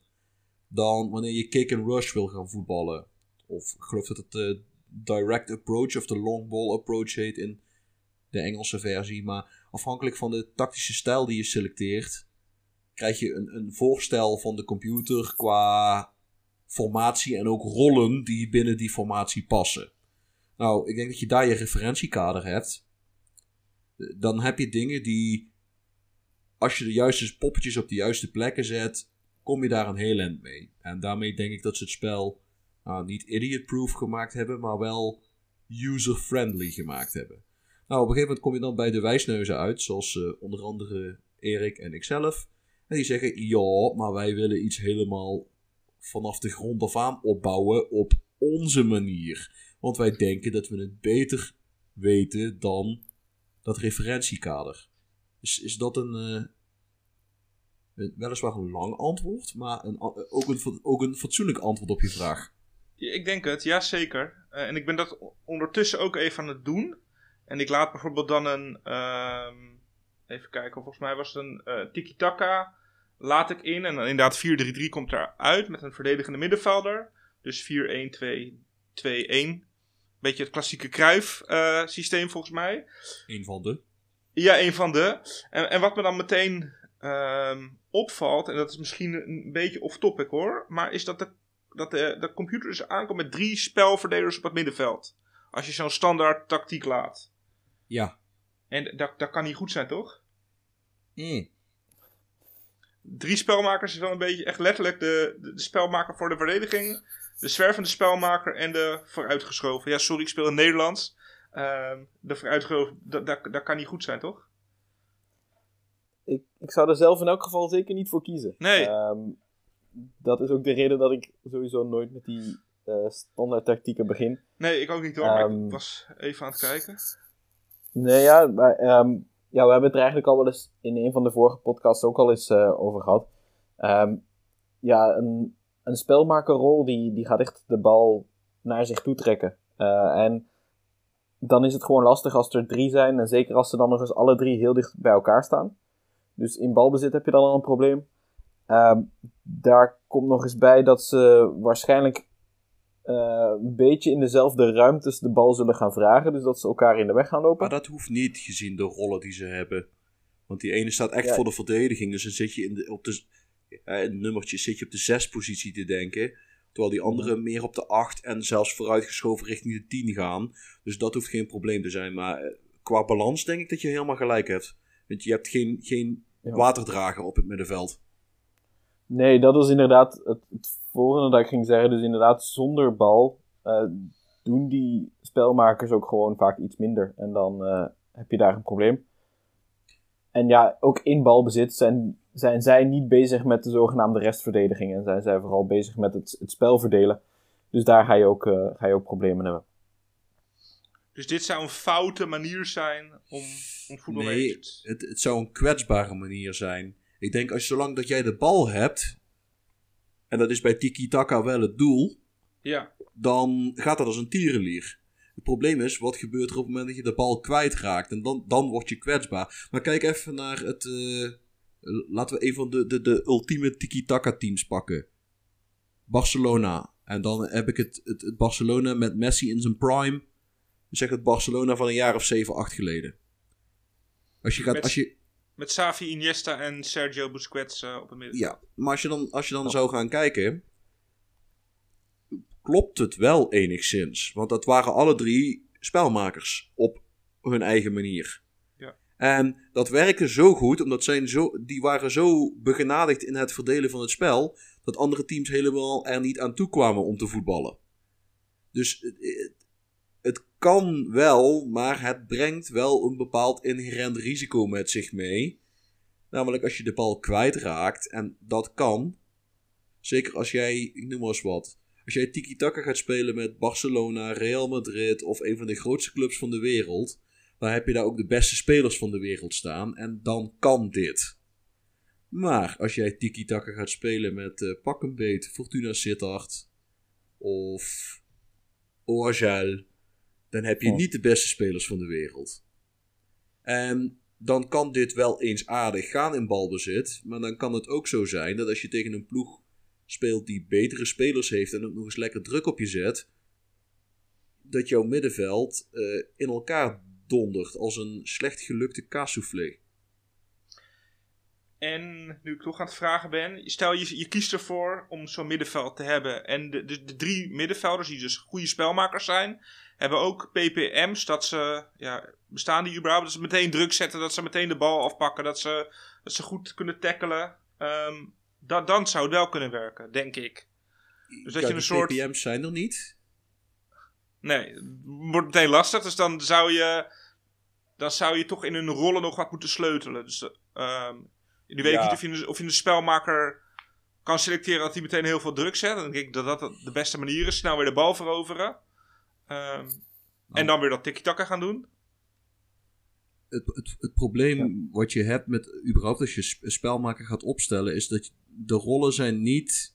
dan wanneer je kick and rush wil gaan voetballen. Of ik geloof dat het de direct approach of de long ball approach heet in de Engelse versie. Maar afhankelijk van de tactische stijl die je selecteert, krijg je een, een voorstel van de computer qua formatie en ook rollen die binnen die formatie passen. Nou, ik denk dat je daar je referentiekader hebt. Dan heb je dingen die, als je de juiste poppetjes op de juiste plekken zet, kom je daar een heel eind mee. En daarmee denk ik dat ze het spel nou, niet idiot-proof gemaakt hebben, maar wel user-friendly gemaakt hebben. Nou, op een gegeven moment kom je dan bij de wijsneuzen uit, zoals eh, onder andere Erik en ikzelf. En die zeggen, ja, maar wij willen iets helemaal vanaf de grond af aan opbouwen op onze manier. Want wij denken dat we het beter weten dan dat referentiekader. Is, is dat een, eh, een- weliswaar een lang antwoord, maar een, ook, een, ook een fatsoenlijk antwoord op je vraag? Ik denk het, ja zeker. Eh, en ik ben dat ondertussen ook even aan het doen. En ik laat bijvoorbeeld dan een, ehm, even kijken, volgens mij was het een eh, tiki-taka, laat ik in. En inderdaad 4-3-3 komt eruit met een verdedigende middenvelder. Dus 4-1-2-2-1. Beetje het klassieke Kruif eh systeem volgens mij. Een van de. Ja, een van de. En, en wat me dan meteen ehm, opvalt, en dat is misschien een beetje off-topic hoor, maar is dat de, dat de, de computer dus aankomt met drie spelverdelers op het middenveld. Als je zo'n standaard tactiek laat. Ja. En dat, dat kan niet goed zijn, toch? Mm. Drie spelmakers is wel een beetje echt letterlijk de, de, de spelmaker voor de verdediging, de zwervende spelmaker en de vooruitgeschoven. Ja, sorry, ik speel in Nederlands. Ehm, de vooruitgeschoven, dat, dat, dat kan niet goed zijn, toch? Ik, ik zou er zelf in elk geval zeker niet voor kiezen. Nee. Ehm, dat is ook de reden dat ik sowieso nooit met die eh, standaard tactieken begin. Nee, ik ook niet hoor, maar Ehm, ik was even aan het kijken. Nee, ja, maar, ja, we hebben het er eigenlijk al wel eens in een van de vorige podcasts ook al eens eh, over gehad. Ja, een, een spelmakerrol die, die gaat echt de bal naar zich toe trekken. Eh, en dan is het gewoon lastig als er drie zijn. En zeker als ze dan nog eens alle drie heel dicht bij elkaar staan. Dus in balbezit heb je dan al een probleem. Ehm, daar komt nog eens bij dat ze waarschijnlijk eh, een beetje in dezelfde ruimtes de bal zullen gaan vragen. Dus dat ze elkaar in de weg gaan lopen. Maar dat hoeft niet, gezien de rollen die ze hebben. Want die ene staat echt Ja. voor de verdediging. Dus dan zit je in de, op de eh, nummertje zit je op de zes positie te denken. Terwijl die andere meer op de acht en zelfs vooruitgeschoven richting de tien gaan. Dus dat hoeft geen probleem te zijn. Maar eh, qua balans denk ik dat je helemaal gelijk hebt. Want je hebt geen, geen Ja. waterdrager op het middenveld. Nee, dat is inderdaad het, het volgende dat ik ging zeggen. Dus inderdaad, zonder bal eh, doen die spelmakers ook gewoon vaak iets minder. En dan heb je daar een probleem. En ja, ook in balbezit zijn, zijn zij niet bezig met de zogenaamde restverdediging. En zijn zij vooral bezig met het, het spel verdelen. Dus daar ga je, ook, eh, ga je ook problemen hebben. Dus dit zou een foute manier zijn om Om voetbal Nee, het, het zou een kwetsbare manier zijn. Ik denk, als zolang dat jij de bal hebt, en dat is bij tiki-taka wel het doel, Ja, dan gaat dat als een tierenlier. Het probleem is, wat gebeurt er op het moment dat je de bal kwijtraakt? En dan, dan word je kwetsbaar. Maar kijk even naar het... eh, laten we een van de, de, de ultieme tiki-taka teams pakken. Barcelona. En dan heb ik het, het, het Barcelona met Messi in zijn prime. Zeg het Barcelona van een jaar of 7, 8 geleden. Als je gaat... Met- Als je, met Xavi, Iniesta en Sergio Busquets eh, op het midden. Ja, maar als je dan, als je dan zou gaan kijken, klopt het wel enigszins. Want dat waren alle drie spelmakers op hun eigen manier. En dat werkte zo goed, omdat zij zo, die waren zo begenadigd in het verdelen van het spel, dat andere teams helemaal er niet aan toe kwamen om te voetballen. Dus het kan wel, maar het brengt wel een bepaald inherent risico met zich mee. Namelijk als je de bal kwijtraakt, en dat kan. Zeker als jij, ik noem maar eens wat. Als jij tiki-taka gaat spelen met Barcelona, Real Madrid of een van de grootste clubs van de wereld. Dan heb je daar ook de beste spelers van de wereld staan. En dan kan dit. Maar als jij tiki-taka gaat spelen met eh pak een beet, Fortuna Sittard of Oagel. Dan heb je niet de beste spelers van de wereld. En dan kan dit wel eens aardig gaan in balbezit. Maar dan kan het ook zo zijn dat als je tegen een ploeg speelt die betere spelers heeft en ook nog eens lekker druk op je zet. Dat jouw middenveld eh, in elkaar dondert als een slecht gelukte kaassoufflé. En nu ik toch aan het vragen ben, stel je, je kiest ervoor om zo'n middenveld te hebben. En de, de, de drie middenvelders, die dus goede spelmakers zijn, hebben ook PPM's. Dat ze, ja, bestaan die überhaupt? Dat ze meteen druk zetten, dat ze meteen de bal afpakken, dat ze, dat ze goed kunnen tackelen. Ehm, dat, dan zou het wel kunnen werken, denk ik. Dus dat Ja, je een soort. PPM's zijn er niet. Nee, het wordt meteen lastig. Dus dan zou je, dan zou je toch in hun rollen nog wat moeten sleutelen. Dus ehm nu weet ik Ja. niet of je, een- of je een spelmaker kan selecteren dat hij meteen heel veel druk zet. Dan denk ik dat dat de beste manier is. Snel weer de bal veroveren. Ehm, En dan weer dat tiki-taka gaan doen. Het, het, het probleem wat je hebt met überhaupt als je spelmaker gaat opstellen, is dat de rollen zijn niet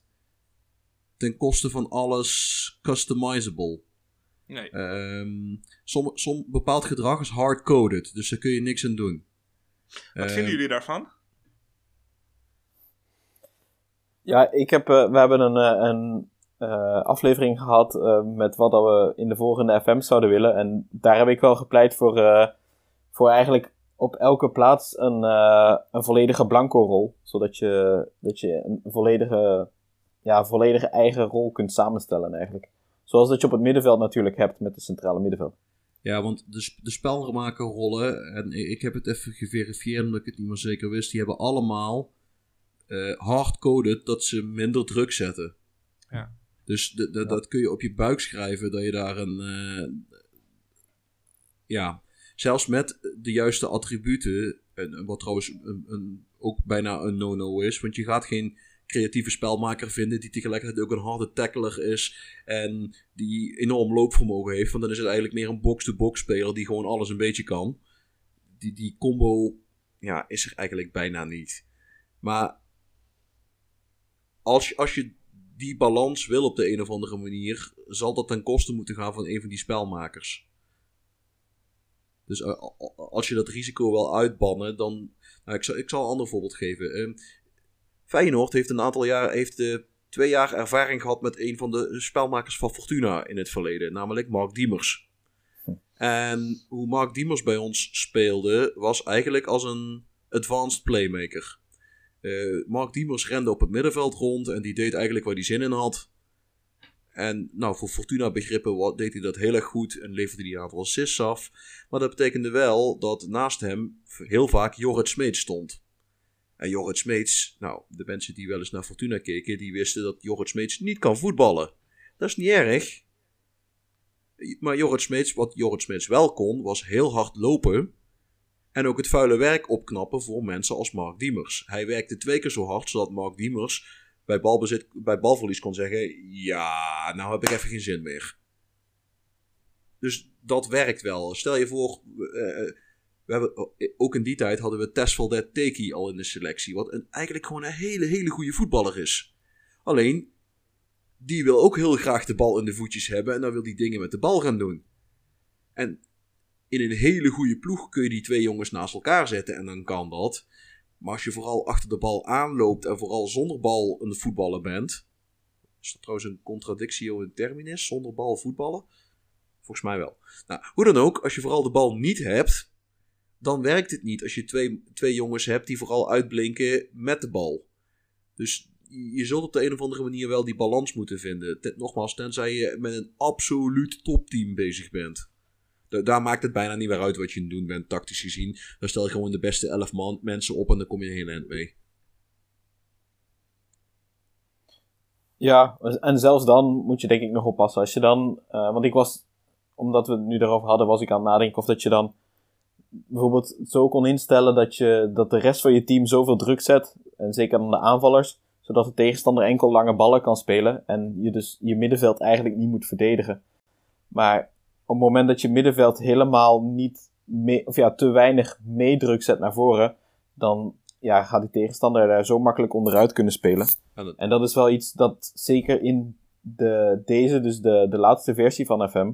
ten koste van alles customizable. Nee. Ehm som, som bepaald gedrag is hard-coded, dus daar kun je niks aan doen. Wat Ehm, vinden jullie daarvan? Ja, ik heb, eh, we hebben een, eh, een eh, aflevering gehad eh, met wat dat we in de volgende FM zouden willen. En daar heb ik wel gepleit voor, eh, voor eigenlijk op elke plaats een, eh, een volledige blanco rol. Zodat je, dat je een volledige, ja, volledige eigen rol kunt samenstellen eigenlijk. Zoals dat je op het middenveld natuurlijk hebt met de centrale middenveld. Ja, want de, sp- de spelmakerrollen, en ik heb het even geverifieerd omdat ik het niet meer zeker wist, die hebben allemaal eh hard-coded dat ze minder druk zetten. Ja. Dus de, de- dat kun je op je buik schrijven, dat je daar een... eh, ja, zelfs met de juiste attributen, en, wat trouwens een, een, ook bijna een no-no is, want je gaat geen creatieve spelmaker vinden die tegelijkertijd ook een harde tackler is en die enorm loopvermogen heeft. Want dan is het eigenlijk meer een box-to-box speler die gewoon alles een beetje kan. Die, die combo ja, is er eigenlijk bijna niet. Maar als als je die balans wil op de een of andere manier, zal dat ten koste moeten gaan van een van die spelmakers. Dus eh, als je dat risico wil uitbannen, dan. Nou, ik, zal, ik zal een ander voorbeeld geven. Feyenoord heeft een aantal jaar, heeft eh, twee jaar ervaring gehad met een van de spelmakers van Fortuna in het verleden, namelijk Mark Diemers. En hoe Mark Diemers bij ons speelde, was eigenlijk als een advanced playmaker. Eh, Mark Diemers rende op het middenveld rond en die deed eigenlijk waar hij zin in had. En nou, voor Fortuna begrippen deed hij dat heel erg goed en leverde hij een aantal assists af. Maar dat betekende wel dat naast hem heel vaak Jorrit Smeets stond. En Jorrit Smeets, nou, de mensen die wel eens naar Fortuna keken, die wisten dat Jorrit Smeets niet kan voetballen. Dat is niet erg. Maar Jorrit Smeets, wat Jorrit Smeets wel kon, was heel hard lopen. En ook het vuile werk opknappen voor mensen als Mark Diemers. Hij werkte twee keer zo hard, zodat Mark Diemers bij, balbezit, bij balverlies kon zeggen: Ja, nou heb ik even geen zin meer. Dus dat werkt wel. Stel je voor, eh, we hebben, oh, ook in die tijd hadden we Tesfaldet Teki al in de selectie. Wat een, eigenlijk gewoon een hele, hele goede voetballer is. Alleen, die wil ook heel graag de bal in de voetjes hebben. En dan wil die dingen met de bal gaan doen. En in een hele goede ploeg kun je die twee jongens naast elkaar zetten. En dan kan dat. Maar als je vooral achter de bal aanloopt en vooral zonder bal een voetballer bent. Is dat trouwens een contradictio in terminis? Zonder bal voetballen? Volgens mij wel. Nou, hoe dan ook, als je vooral de bal niet hebt, dan werkt het niet als je twee, twee jongens hebt die vooral uitblinken met de bal. Dus je zult op de een of andere manier wel die balans moeten vinden. nogmaals, tenzij je met een absoluut topteam bezig bent. daar maakt het bijna niet meer uit wat je aan het doen bent, tactisch gezien. Dan stel je gewoon de beste elf man, mensen op en dan kom je heel eind mee. Ja, en zelfs dan moet je denk ik nog oppassen. Als je dan, uh, want ik was, omdat we het nu erover hadden, was ik aan het nadenken of dat je dan bijvoorbeeld zo kon instellen dat, je, dat de rest van je team zoveel druk zet, en zeker dan de aanvallers, zodat de tegenstander enkel lange ballen kan spelen en je dus je middenveld eigenlijk niet moet verdedigen. Maar op het moment dat je middenveld helemaal niet mee, of ja, te weinig meedruk zet naar voren, dan ja, gaat die tegenstander daar zo makkelijk onderuit kunnen spelen. En dat is wel iets dat zeker in de, deze, dus de, de laatste versie van FM,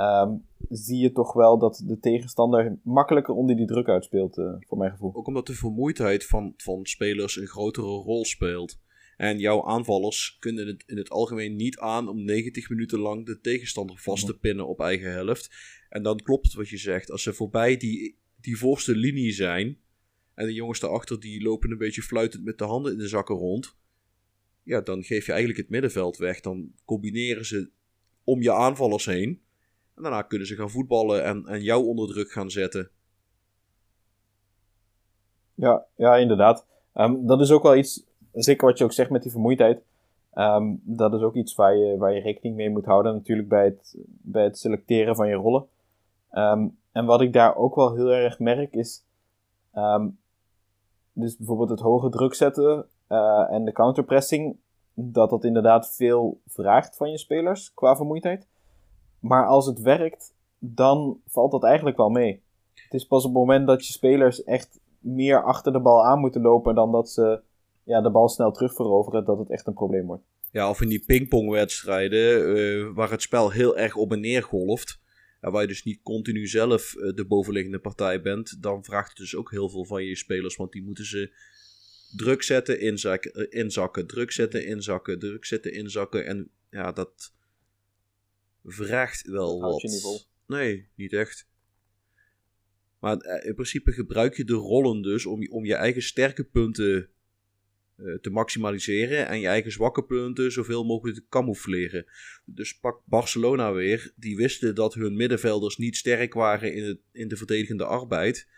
um, zie je toch wel dat de tegenstander makkelijker onder die druk uitspeelt, uh, voor mijn gevoel. Ook omdat de vermoeidheid van, van spelers een grotere rol speelt. En jouw aanvallers kunnen het in het algemeen niet aan om 90 minuten lang de tegenstander vast te pinnen op eigen helft. En dan klopt het wat je zegt. Als ze voorbij die, die voorste linie zijn. En de jongens daarachter die lopen een beetje fluitend met de handen in de zakken rond. Ja, dan geef je eigenlijk het middenveld weg. Dan combineren ze om je aanvallers heen. En daarna kunnen ze gaan voetballen en, en jou onder druk gaan zetten. Ja, ja inderdaad. Um, dat is ook wel iets, zeker wat je ook zegt met die vermoeidheid. Um, dat is ook iets waar je, waar je rekening mee moet houden, natuurlijk bij het, bij het selecteren van je rollen. Um, en wat ik daar ook wel heel erg merk is, dus bijvoorbeeld het hoge druk zetten uh, en de counterpressing, dat dat inderdaad veel vraagt van je spelers qua vermoeidheid. Maar als het werkt, dan valt dat eigenlijk wel mee. Het is pas op het moment dat je spelers echt meer achter de bal aan moeten lopen dan dat ze ja, de bal snel terugveroveren, dat het echt een probleem wordt. Ja, of in die pingpongwedstrijden, uh, waar het spel heel erg op en neer golft. En waar je dus niet continu zelf uh, de bovenliggende partij bent, dan vraagt het dus ook heel veel van je spelers. Want die moeten ze druk zetten, inzakken, uh, inzakken, druk zetten, inzakken, druk zetten, inzakken. En ja, dat, vraagt wel wat. Je Nee, niet echt. Maar eh, in principe gebruik je de rollen dus om, om je eigen sterke punten uh, te maximaliseren en je eigen zwakke punten zoveel mogelijk te camoufleren. Dus pak Barcelona weer, die wisten dat hun middenvelders niet sterk waren in, het, in de verdedigende arbeid.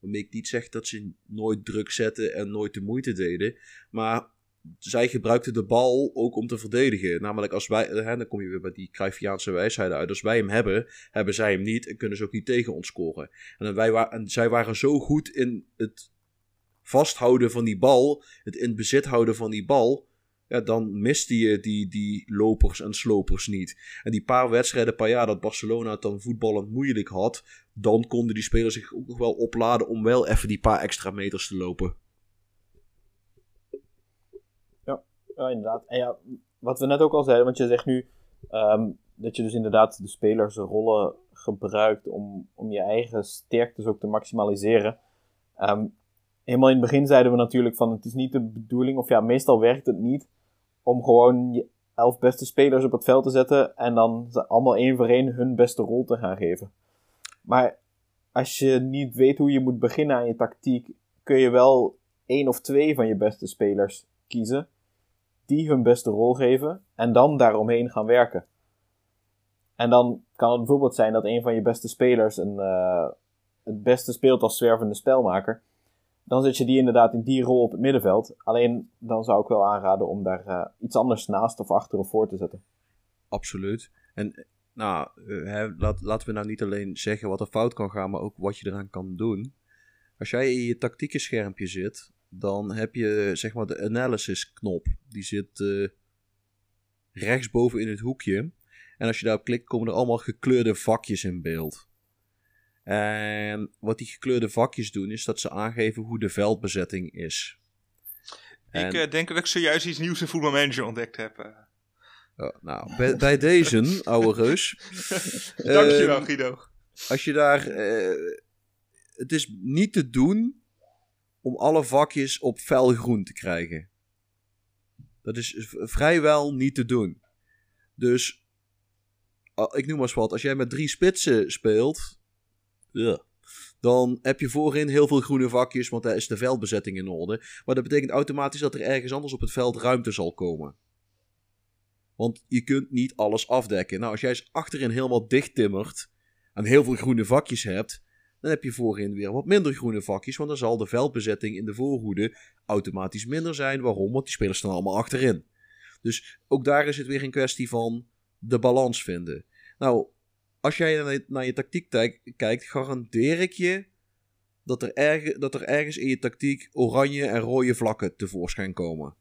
Waarmee ik niet zeg dat ze nooit druk zetten en nooit de moeite deden. Maar zij gebruikten de bal ook om te verdedigen. Namelijk als wij, hè, dan kom je weer bij die Cruyffiaanse wijsheden uit. Als wij hem hebben, hebben zij hem niet en kunnen ze ook niet tegen ons scoren. En, wij en zij waren zo goed in het vasthouden van die bal, het in bezit houden van die bal, ja, dan miste je die, die lopers en slopers niet. En die paar wedstrijden per jaar dat Barcelona het dan voetballend moeilijk had, dan konden die spelers zich ook nog wel opladen om wel even die paar extra meters te lopen. Ja, inderdaad. En ja, wat we net ook al zeiden, want je zegt nu um, dat je dus inderdaad de spelers rollen gebruikt om, om je eigen sterktes ook te maximaliseren. Um, helemaal in het begin zeiden we natuurlijk van het is niet de bedoeling, of ja, meestal werkt het niet, om gewoon je elf beste spelers op het veld te zetten en dan allemaal één voor één hun beste rol te gaan geven. Maar als je niet weet hoe je moet beginnen aan je tactiek, kun je wel één of twee van je beste spelers kiezen die hun beste rol geven en dan daaromheen gaan werken. En dan kan het bijvoorbeeld zijn dat een van je beste spelers een, uh, het beste speelt als zwervende spelmaker. Dan zet je die inderdaad in die rol op het middenveld. Alleen dan zou ik wel aanraden om daar uh, iets anders naast of achter of voor te zetten. Absoluut. En nou, uh, hè, laten we nou niet alleen zeggen wat er fout kan gaan, maar ook wat je eraan kan doen. Als jij in je tactieke schermpje zit dan heb je zeg maar de analysis knop. Die zit uh, rechtsboven in het hoekje. En als je daarop klikt, komen er allemaal gekleurde vakjes in beeld. En wat die gekleurde vakjes doen, is dat ze aangeven hoe de veldbezetting is. En- Ik eh, denk dat ik zojuist iets nieuws in voetbalmanager ontdekt heb. eh. Oh, nou, bij, bij deze, ouwe reus. Dankjewel, Guido. Als je daar. het is niet te doen om alle vakjes op felgroen te krijgen. Dat is vrijwel niet te doen. Dus. Ik noem maar eens wat. Als jij met drie spitsen speelt. dan heb je voorin heel veel groene vakjes. Want daar is de veldbezetting in orde. Maar dat betekent automatisch dat er ergens anders op het veld ruimte zal komen. Want je kunt niet alles afdekken. Nou, als jij eens achterin helemaal dicht timmert en heel veel groene vakjes hebt, dan heb je voorin weer wat minder groene vakjes, want dan zal de veldbezetting in de voorhoede automatisch minder zijn. Waarom? Want die spelers staan allemaal achterin. Dus ook daar is het weer een kwestie van de balans vinden. Nou, als jij naar je, naar je tactiek kijkt, garandeer ik je dat er, dat er ergens in je tactiek oranje en rode vlakken tevoorschijn komen.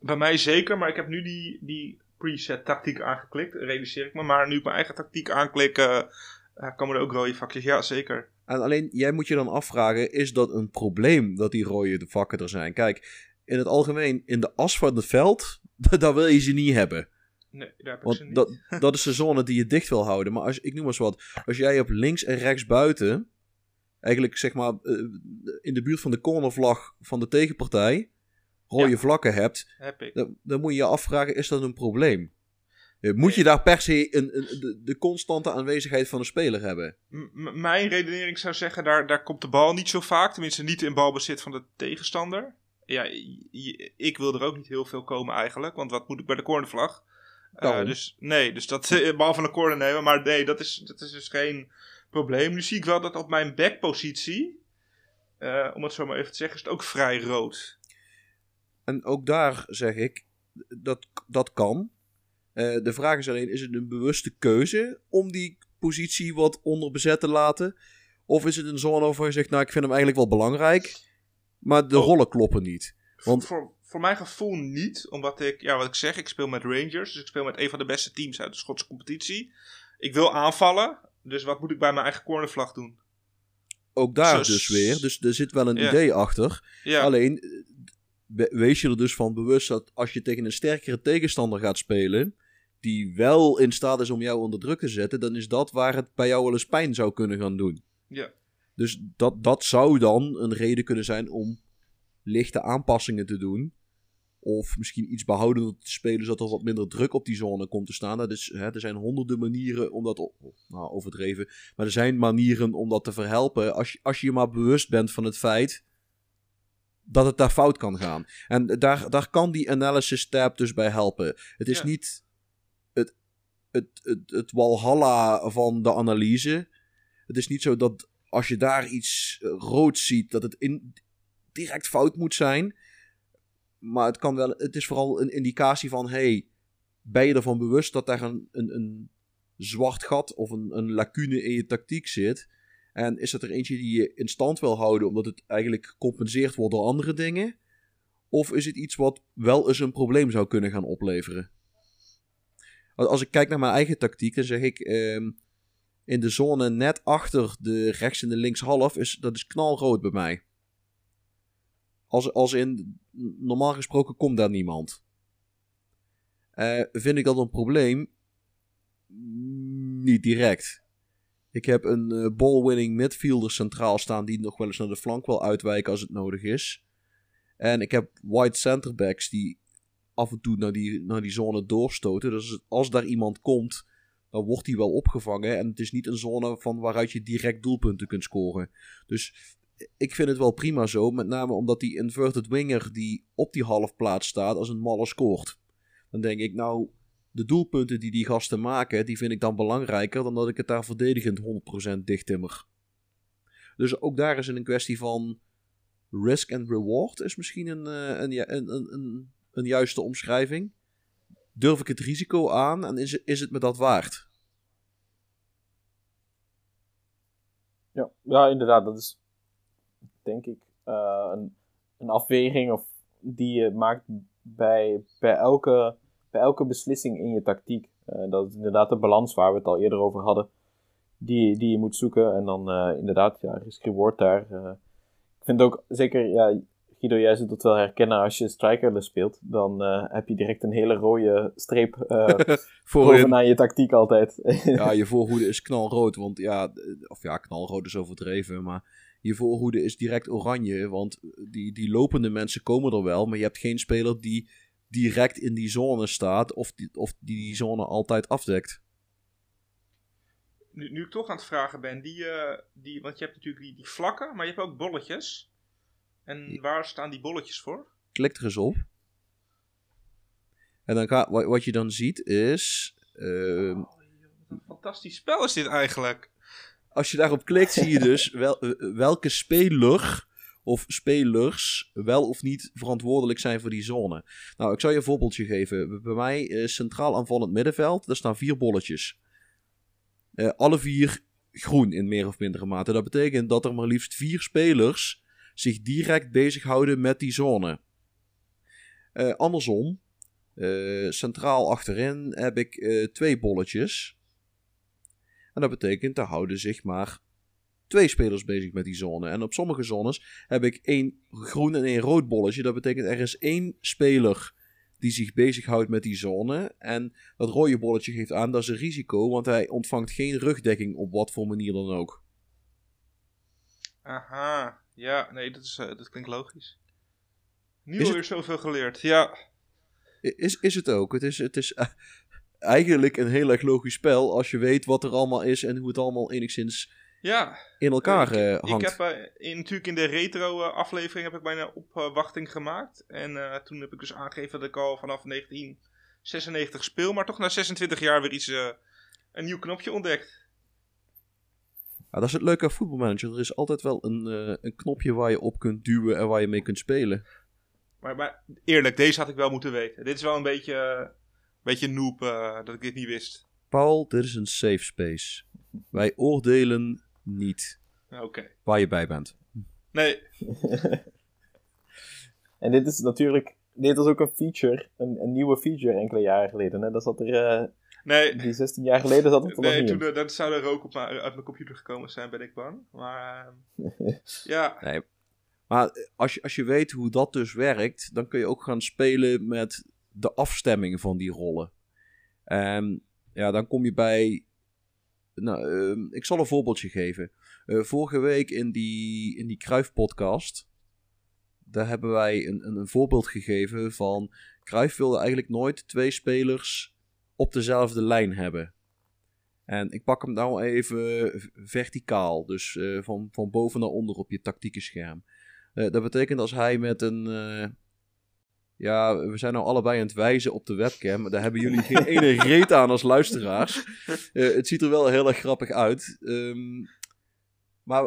Bij, mij zeker, maar ik heb nu die, die preset tactiek aangeklikt, realiseer ik me. Maar nu ik mijn eigen tactiek aanklik, eh, eh, komen er ook rode vakjes. Ja, zeker. En alleen jij moet je dan afvragen: is dat een probleem dat die rode vakken er zijn? Kijk, in het algemeen, in de as van het veld, daar wil je ze niet hebben. Nee, daar heb ik ze Want niet. dat, dat is de zone die je dicht wil houden. Maar als, ik noem maar eens wat: als jij op links en rechts buiten, eigenlijk zeg maar eh, in de buurt van de cornervlag van de tegenpartij, rode Ja. vlakken hebt, heb ik. dan, dan moet je je afvragen: is dat een probleem? Eh, Moet je daar per se een, een, de, de constante aanwezigheid van een speler hebben? M- mijn redenering zou zeggen, daar, daar komt de bal niet zo vaak. Tenminste, niet in balbezit van de tegenstander. Ja, ik wil er ook niet heel veel komen eigenlijk. Want wat moet ik bij de cornervlag? Eh, dus nee, dus dat bal van een corner nemen. Maar nee, dat is, dat is dus geen probleem. Nu zie ik wel dat op mijn backpositie, eh, om het zo maar even te zeggen, is het ook vrij rood. En ook daar zeg ik, dat, dat kan. Eh, de vraag is alleen, is het een bewuste keuze om die positie wat onder bezet te laten? Of is het een zone waarvan je zegt, nou ik vind hem eigenlijk wel belangrijk, maar de Oh. rollen kloppen niet? Want- Voor, voor, mijn gevoel niet, omdat ik, ja, wat ik zeg, ik speel met Rangers. Dus ik speel met een van de beste teams uit de Schotse competitie. Ik wil aanvallen, dus wat moet ik bij mijn eigen cornervlag doen? Ook daar Zo- dus weer, dus er zit wel een idee achter. Alleen, we- wees je er dus van bewust dat als je tegen een sterkere tegenstander gaat spelen, die wel in staat is om jou onder druk te zetten, dan is dat waar het bij jou wel eens pijn zou kunnen gaan doen. ja. Dus dat, dat zou dan een reden kunnen zijn om lichte aanpassingen te doen. Of misschien iets behoudender te spelen, zodat er wat minder druk op die zone komt te staan. Dat is, hè, er zijn honderden manieren om dat... op- Nou, overdreven. Maar er zijn manieren om dat te verhelpen. Als je, als je je maar bewust bent van het feit dat het daar fout kan gaan. En daar, daar kan die analysis tab dus bij helpen. Het is Ja. niet het, het, het walhalla van de analyse. Het is niet zo dat als je daar iets eh, roods ziet, dat het in, direct fout moet zijn. Maar het, kan wel, het is vooral een indicatie van: hey, ben je ervan bewust dat daar een, een, een zwart gat of een, een lacune in je tactiek zit? En is dat er eentje die je in stand wil houden omdat het eigenlijk gecompenseerd wordt door andere dingen? Of is het iets wat wel eens een probleem zou kunnen gaan opleveren? Als ik kijk naar mijn eigen tactiek, dan zeg ik ehm, in de zone net achter de rechts en de links half, is, dat is knalrood bij mij. Als, als in, normaal gesproken komt daar niemand. Eh, vind ik dat een probleem? Niet direct. Ik heb een eh, ball-winning midfielder centraal staan die nog wel eens naar de flank wil uitwijken als het nodig is. En ik heb wide centerbacks die af en toe naar die, naar die zone doorstoten. Dus als daar iemand komt, dan wordt die wel opgevangen. En het is niet een zone van waaruit je direct doelpunten kunt scoren. Dus ik vind het wel prima zo. Met name omdat die inverted winger die op die halfplaats staat als een malle scoort. Dan denk ik, nou, de doelpunten die die gasten maken, die vind ik dan belangrijker dan dat ik het daar verdedigend 100% dicht timmer. Dus ook daar is het een kwestie van risk and reward is misschien een, eh, een, een, een, een, juiste omschrijving. Durf ik het risico aan en is, is het me dat waard? Ja, ja, inderdaad. Dat is denk ik eh, een, een afweging of die je maakt bij, bij, elke, bij elke beslissing in je tactiek. Eh, dat is inderdaad de balans waar we het al eerder over hadden. die, die je moet zoeken. En dan eh, inderdaad, ja, risk reward daar. ik vind ook zeker, ja, Guido, jij zult het wel herkennen als je strikerless speelt. Dan eh, heb je direct een hele rode streep eh Voorin, bovenaan je tactiek altijd. ja, je voorhoede is knalrood. Want ja, d- of ja, knalrood is overdreven. Maar je voorhoede is direct oranje. Want die, die lopende mensen komen er wel. Maar je hebt geen speler die direct in die zone staat. Of die, of die die zone altijd afdekt. Nu, nu ik toch aan het vragen ben, die, eh, die, want je hebt natuurlijk die, die vlakken, maar je hebt ook bolletjes. En waar staan die bolletjes voor? Klik er eens op. En dan ga, wat, wat je dan ziet is... ehm, Wat een fantastisch spel is dit eigenlijk. als je daarop klikt, zie je dus wel, eh, welke speler of spelers wel of niet verantwoordelijk zijn voor die zone. Nou, ik zal je een voorbeeldje geven. Bij mij eh, centraal aanvallend middenveld, daar staan vier bolletjes. Eh, alle vier groen in meer of mindere mate. Dat betekent dat er maar liefst vier spelers zich direct bezighouden met die zone. Eh, andersom, eh, centraal achterin heb ik eh, twee bolletjes. En dat betekent, daar houden zich maar twee spelers bezig met die zone. En op sommige zones heb ik één groen en één rood bolletje. Dat betekent, er is één speler die zich bezighoudt met die zone. En dat rode bolletje geeft aan, dat is een risico, want hij ontvangt geen rugdekking op wat voor manier dan ook. Aha, ja, nee, dat, is, eh, dat klinkt logisch. Nu Is het- alweer zoveel geleerd, ja. Is, is het ook. Het is, het is eh, eigenlijk een heel erg logisch spel als je weet wat er allemaal is en hoe het allemaal enigszins Ja, in elkaar ik, eh, ik hangt. heb eh, in, natuurlijk in de retro aflevering heb ik mijn opwachting gemaakt. En toen heb ik dus aangegeven dat ik al vanaf 1996 speel, maar toch na 26 jaar weer iets, een nieuw knopje ontdekt. Ja, dat is het leuke aan voetbalmanager. Er is altijd wel een, eh, een knopje waar je op kunt duwen en waar je mee kunt spelen. Maar, maar eerlijk, deze had ik wel moeten weten. Dit is wel een beetje, eh, beetje noob eh, dat ik dit niet wist. Paul, dit is een safe space. Wij oordelen niet Oké. waar je bij bent. Nee, En dit is natuurlijk, dit was ook een feature, een, een nieuwe feature enkele jaren geleden. Hè? Dat zat er, eh, nee. die 16 jaar geleden zat het er nog Nee, niet toen in. dat zou er rook op mijn, uit mijn computer gekomen zijn, ben ik bang. Maar eh, ja, Nee. Maar eh, als je, als je weet hoe dat dus werkt, dan kun je ook gaan spelen met de afstemming van die rollen. En ja, dan kom je bij. Nou, ehm, ik zal een voorbeeldje geven. Eh, vorige week in die, in die Kruif-podcast. Daar hebben wij een, een, een voorbeeld gegeven van. Kruif wilde eigenlijk nooit twee spelers op dezelfde lijn hebben. En ik pak hem nou even verticaal. Dus eh, van, van boven naar onder op je tactieke scherm. Eh, dat betekent als hij met een. eh, ja, we zijn nou allebei aan het wijzen op de webcam. Daar hebben jullie geen ene reet aan als luisteraars. Het ziet er wel heel erg grappig uit. Ehm, maar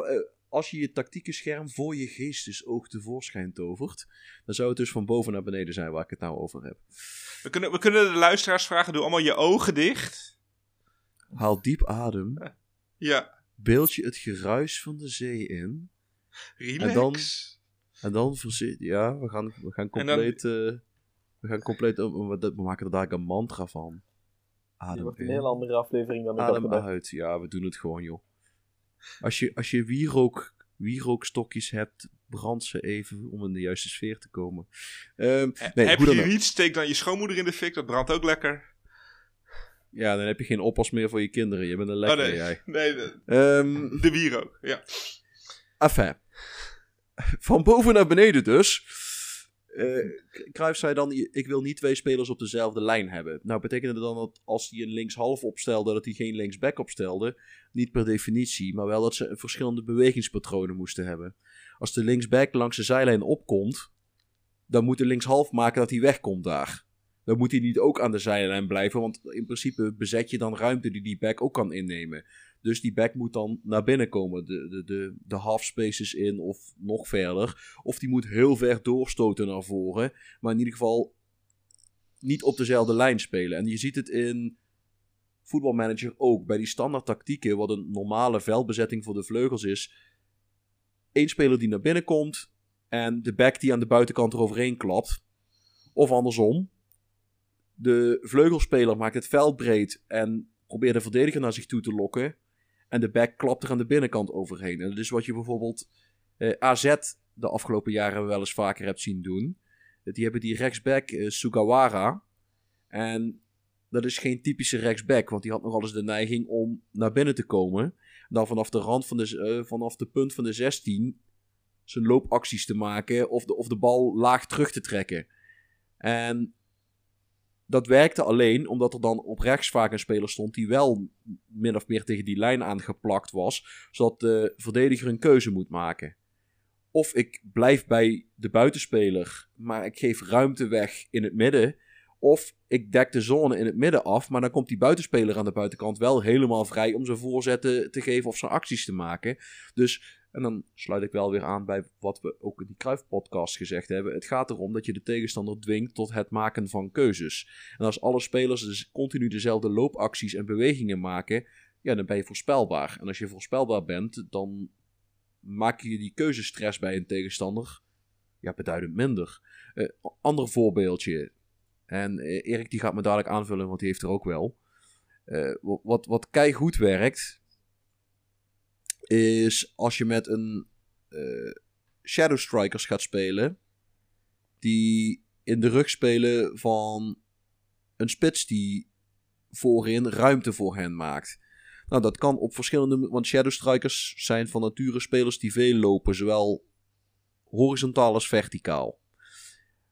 als je je tactieke scherm voor je geestesoog tevoorschijn tovert, dan zou het dus van boven naar beneden zijn waar ik het nou over heb. we kunnen, we kunnen de luisteraars vragen, doe allemaal je ogen dicht. Haal diep adem, Ja, beeld je het geruis van de zee in. relax. En dan- En dan verzin... Ja, we gaan, we gaan dan- compleet... eh, we gaan compleet... we, maken er dadelijk een mantra van. Adem wordt een in, heel andere aflevering dan ik adem uit. Ja, we doen het gewoon, joh. Als je, als je wierook, wierookstokjes hebt, brand ze even om in de juiste sfeer te komen. Ehm, He- nee, heb je niet, steek dan je schoonmoeder in de fik, dat brandt ook lekker. Ja, dan heb je geen oppas meer voor je kinderen. Je bent een lekker, oh nee, jij. nee de, Ehm, de bier ook, ja. Enfin. Van boven naar beneden dus. Eh Cruijff zei dan, ik wil niet twee spelers op dezelfde lijn hebben. Nou, betekende dan dat als hij een linkshalf opstelde, dat hij geen linksback opstelde? Niet per definitie, maar wel dat ze verschillende bewegingspatronen moesten hebben. Als de linksback langs de zijlijn opkomt, dan moet de linkshalf maken dat hij wegkomt daar. Dan moet hij niet ook aan de zijlijn blijven, want in principe bezet je dan ruimte die die back ook kan innemen. Dus die back moet dan naar binnen komen, de, de, de, de half spaces in of nog verder. Of die moet heel ver doorstoten naar voren, maar in ieder geval niet op dezelfde lijn spelen. En je ziet het in voetbalmanager ook. Bij die standaard tactieken, wat een normale veldbezetting voor de vleugels is. Eén speler die naar binnen komt en de back die aan de buitenkant eroverheen klapt. Of andersom. De vleugelspeler maakt het veld breed en probeert de verdediger naar zich toe te lokken. En de back klapt er aan de binnenkant overheen. En dat is wat je bijvoorbeeld eh, AZ de afgelopen jaren wel eens vaker hebt zien doen. Die hebben die rechtsback eh, Sugawara. En dat is geen typische rechtsback, want die had nogal eens de neiging om naar binnen te komen. Dan vanaf de rand van de, eh, vanaf de punt van de 16 zijn loopacties te maken of de, of de bal laag terug te trekken. En dat werkte alleen omdat er dan op rechts vaak een speler stond die wel min of meer tegen die lijn aangeplakt was, zodat de verdediger een keuze moet maken. Of ik blijf bij de buitenspeler, maar ik geef ruimte weg in het midden. Of ik dek de zone in het midden af, maar dan komt die buitenspeler aan de buitenkant wel helemaal vrij om zijn voorzetten te geven of zijn acties te maken. Dus en dan sluit ik wel weer aan bij wat we ook in die Kruif-podcast gezegd hebben. Het gaat erom dat je de tegenstander dwingt tot het maken van keuzes. En als alle spelers dus continu dezelfde loopacties en bewegingen maken, ja, dan ben je voorspelbaar. En als je voorspelbaar bent, dan maak je die keuzestress bij een tegenstander ja, beduidend minder. Uh, ander voorbeeldje. En uh, Erik die gaat me dadelijk aanvullen, want die heeft er ook wel. Uh, wat, wat werkt, is als je met een uh, Shadow Strikers gaat spelen, die in de rug spelen van een spits die voorin ruimte voor hen maakt. Nou, dat kan op verschillende. Want Shadow Strikers zijn van nature spelers die veel lopen, zowel horizontaal als verticaal.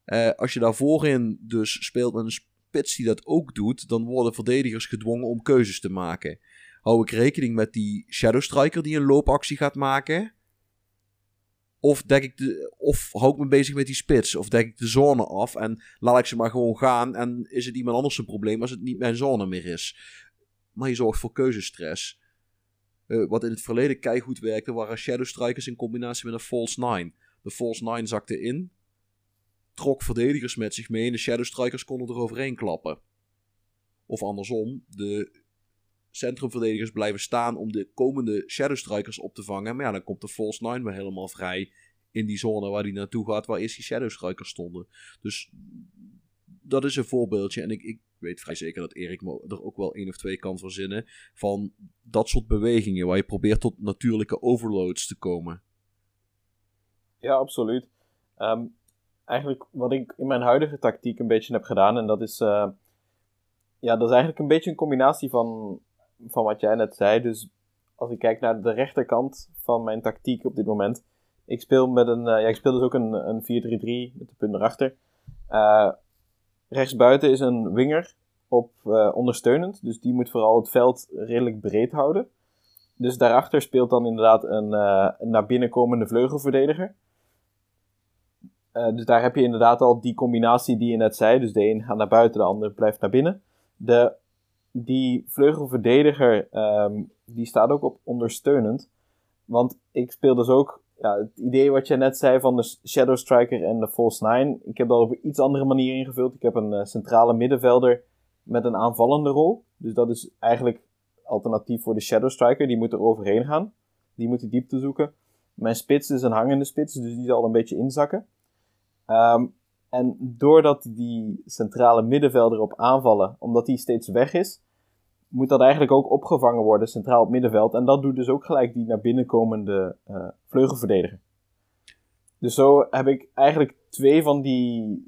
Uh, als je daar voorin dus speelt met een spits die dat ook doet, dan worden verdedigers gedwongen om keuzes te maken hou ik rekening met die Shadow Striker die een loopactie gaat maken? Of, dek ik de, of hou ik me bezig met die spits? Of dek ik de zone af en laat ik ze maar gewoon gaan? En is het iemand anders een probleem als het niet mijn zone meer is? Maar je zorgt voor keuzestress. Uh, wat in het verleden keihard werkte, waren Shadow Strikers in combinatie met een False Nine. De False Nine zakte in, trok verdedigers met zich mee en de Shadow Strikers konden er overheen klappen. Of andersom, de centrumverdedigers blijven staan om de komende Shadow Strikers op te vangen. Maar ja, dan komt de False Nine weer helemaal vrij in die zone waar hij naartoe gaat, waar eerst die Shadow Strikers stonden. Dus dat is een voorbeeldje. En ik, ik weet vrij zeker dat Erik er ook wel één of twee kan verzinnen van dat soort bewegingen waar je probeert tot natuurlijke overloads te komen. Ja, absoluut. Ehm, eigenlijk wat ik in mijn huidige tactiek een beetje heb gedaan, en dat is, uh, ja, dat is eigenlijk een beetje een combinatie van van wat jij net zei. Dus als ik kijk naar de rechterkant van mijn tactiek op dit moment. Ik speel met een. Uh, ja, ik speel dus ook een, een 4-3-3 met de punt erachter. Uh, rechtsbuiten is een winger op uh, ondersteunend. Dus die moet vooral het veld redelijk breed houden. Dus daarachter speelt dan inderdaad een, een naar binnen komende vleugelverdediger. dus daar heb je inderdaad al die combinatie die je net zei. Dus de een gaat naar buiten, de ander blijft naar binnen. De die vleugelverdediger, um, die staat ook op ondersteunend. Want ik speel dus ook, ja, het idee wat je net zei van de Shadow Striker en de False Nine. Ik heb dat op een iets andere manier ingevuld. Ik heb een uh, centrale middenvelder met een aanvallende rol. Dus dat is eigenlijk alternatief voor de Shadow Striker. Die moet er overheen gaan. Die moet die diepte zoeken. Mijn spits is een hangende spits, dus die zal een beetje inzakken. Um, en doordat die centrale middenvelder op aanvallen, omdat die steeds weg is, moet dat eigenlijk ook opgevangen worden centraal op middenveld. En dat doet dus ook gelijk die naar binnen komende uh, vleugelverdediger. Dus zo heb ik eigenlijk twee van die,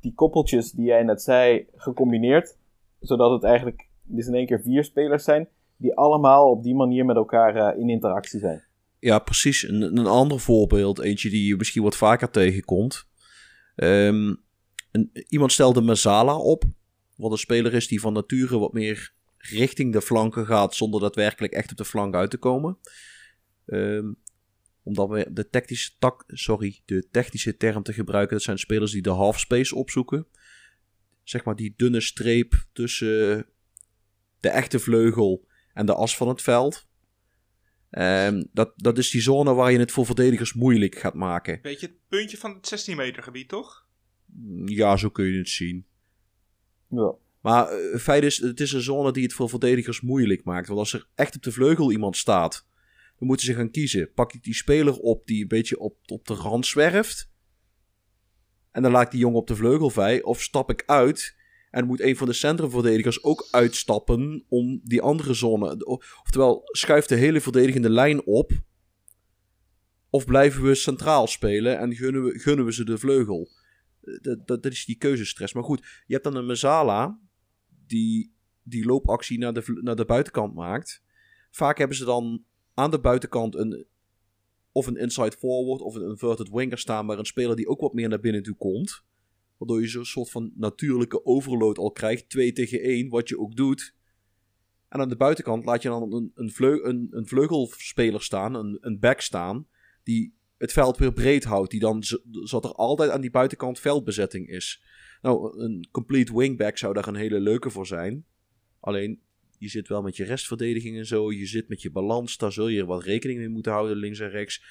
die koppeltjes die jij net zei gecombineerd. Zodat het eigenlijk dus in één keer vier spelers zijn die allemaal op die manier met elkaar uh, in interactie zijn. Ja, precies. Een, een ander voorbeeld, eentje die je misschien wat vaker tegenkomt. Een, iemand stelde Mazala op wat een speler is die van nature wat meer richting de flanken gaat zonder daadwerkelijk echt op de flank uit te komen. Um, omdat we de technische, tak, sorry, de technische term te gebruiken, dat zijn spelers die de half space opzoeken. Zeg maar die dunne streep tussen de echte vleugel en de as van het veld. Um, dat, dat is die zone waar je het voor verdedigers moeilijk gaat maken. Beetje het puntje van het 16 meter gebied, toch? Ja, zo kun je het zien. Maar uh, het feit is, het is een zone die het voor verdedigers moeilijk maakt. Want als er echt op de vleugel iemand staat, dan moeten ze gaan kiezen. Pak ik die speler op die een beetje op, op de rand zwerft? En dan laat ik die jongen op de vleugel vrij. Of stap ik uit En moet een van de centrumverdedigers ook uitstappen om die andere zone. Oftewel, schuift de hele verdedigende lijn op. Of blijven we centraal spelen en gunnen we, gunnen we ze de vleugel. Dat, dat, is die keuzestress. Maar goed, je hebt dan een Mazala die die loopactie naar de, naar de buitenkant maakt. Vaak hebben ze dan aan de buitenkant een, of een inside forward of een inverted winger staan, maar een speler die ook wat meer naar binnen toe komt. Waardoor je zo'n soort van natuurlijke overload al krijgt, 2 tegen 1, wat je ook doet. En aan de buitenkant laat je dan een, een, vleug, een, een vleugelspeler staan, een, een back staan, die het veld weer breed houdt. Die dan, zodat er altijd aan die buitenkant veldbezetting is. Nou, een complete wingback zou daar een hele leuke voor zijn. Alleen, je zit wel met je restverdediging en zo. Je zit met je balans. Daar zul je wat rekening mee moeten houden, links en rechts.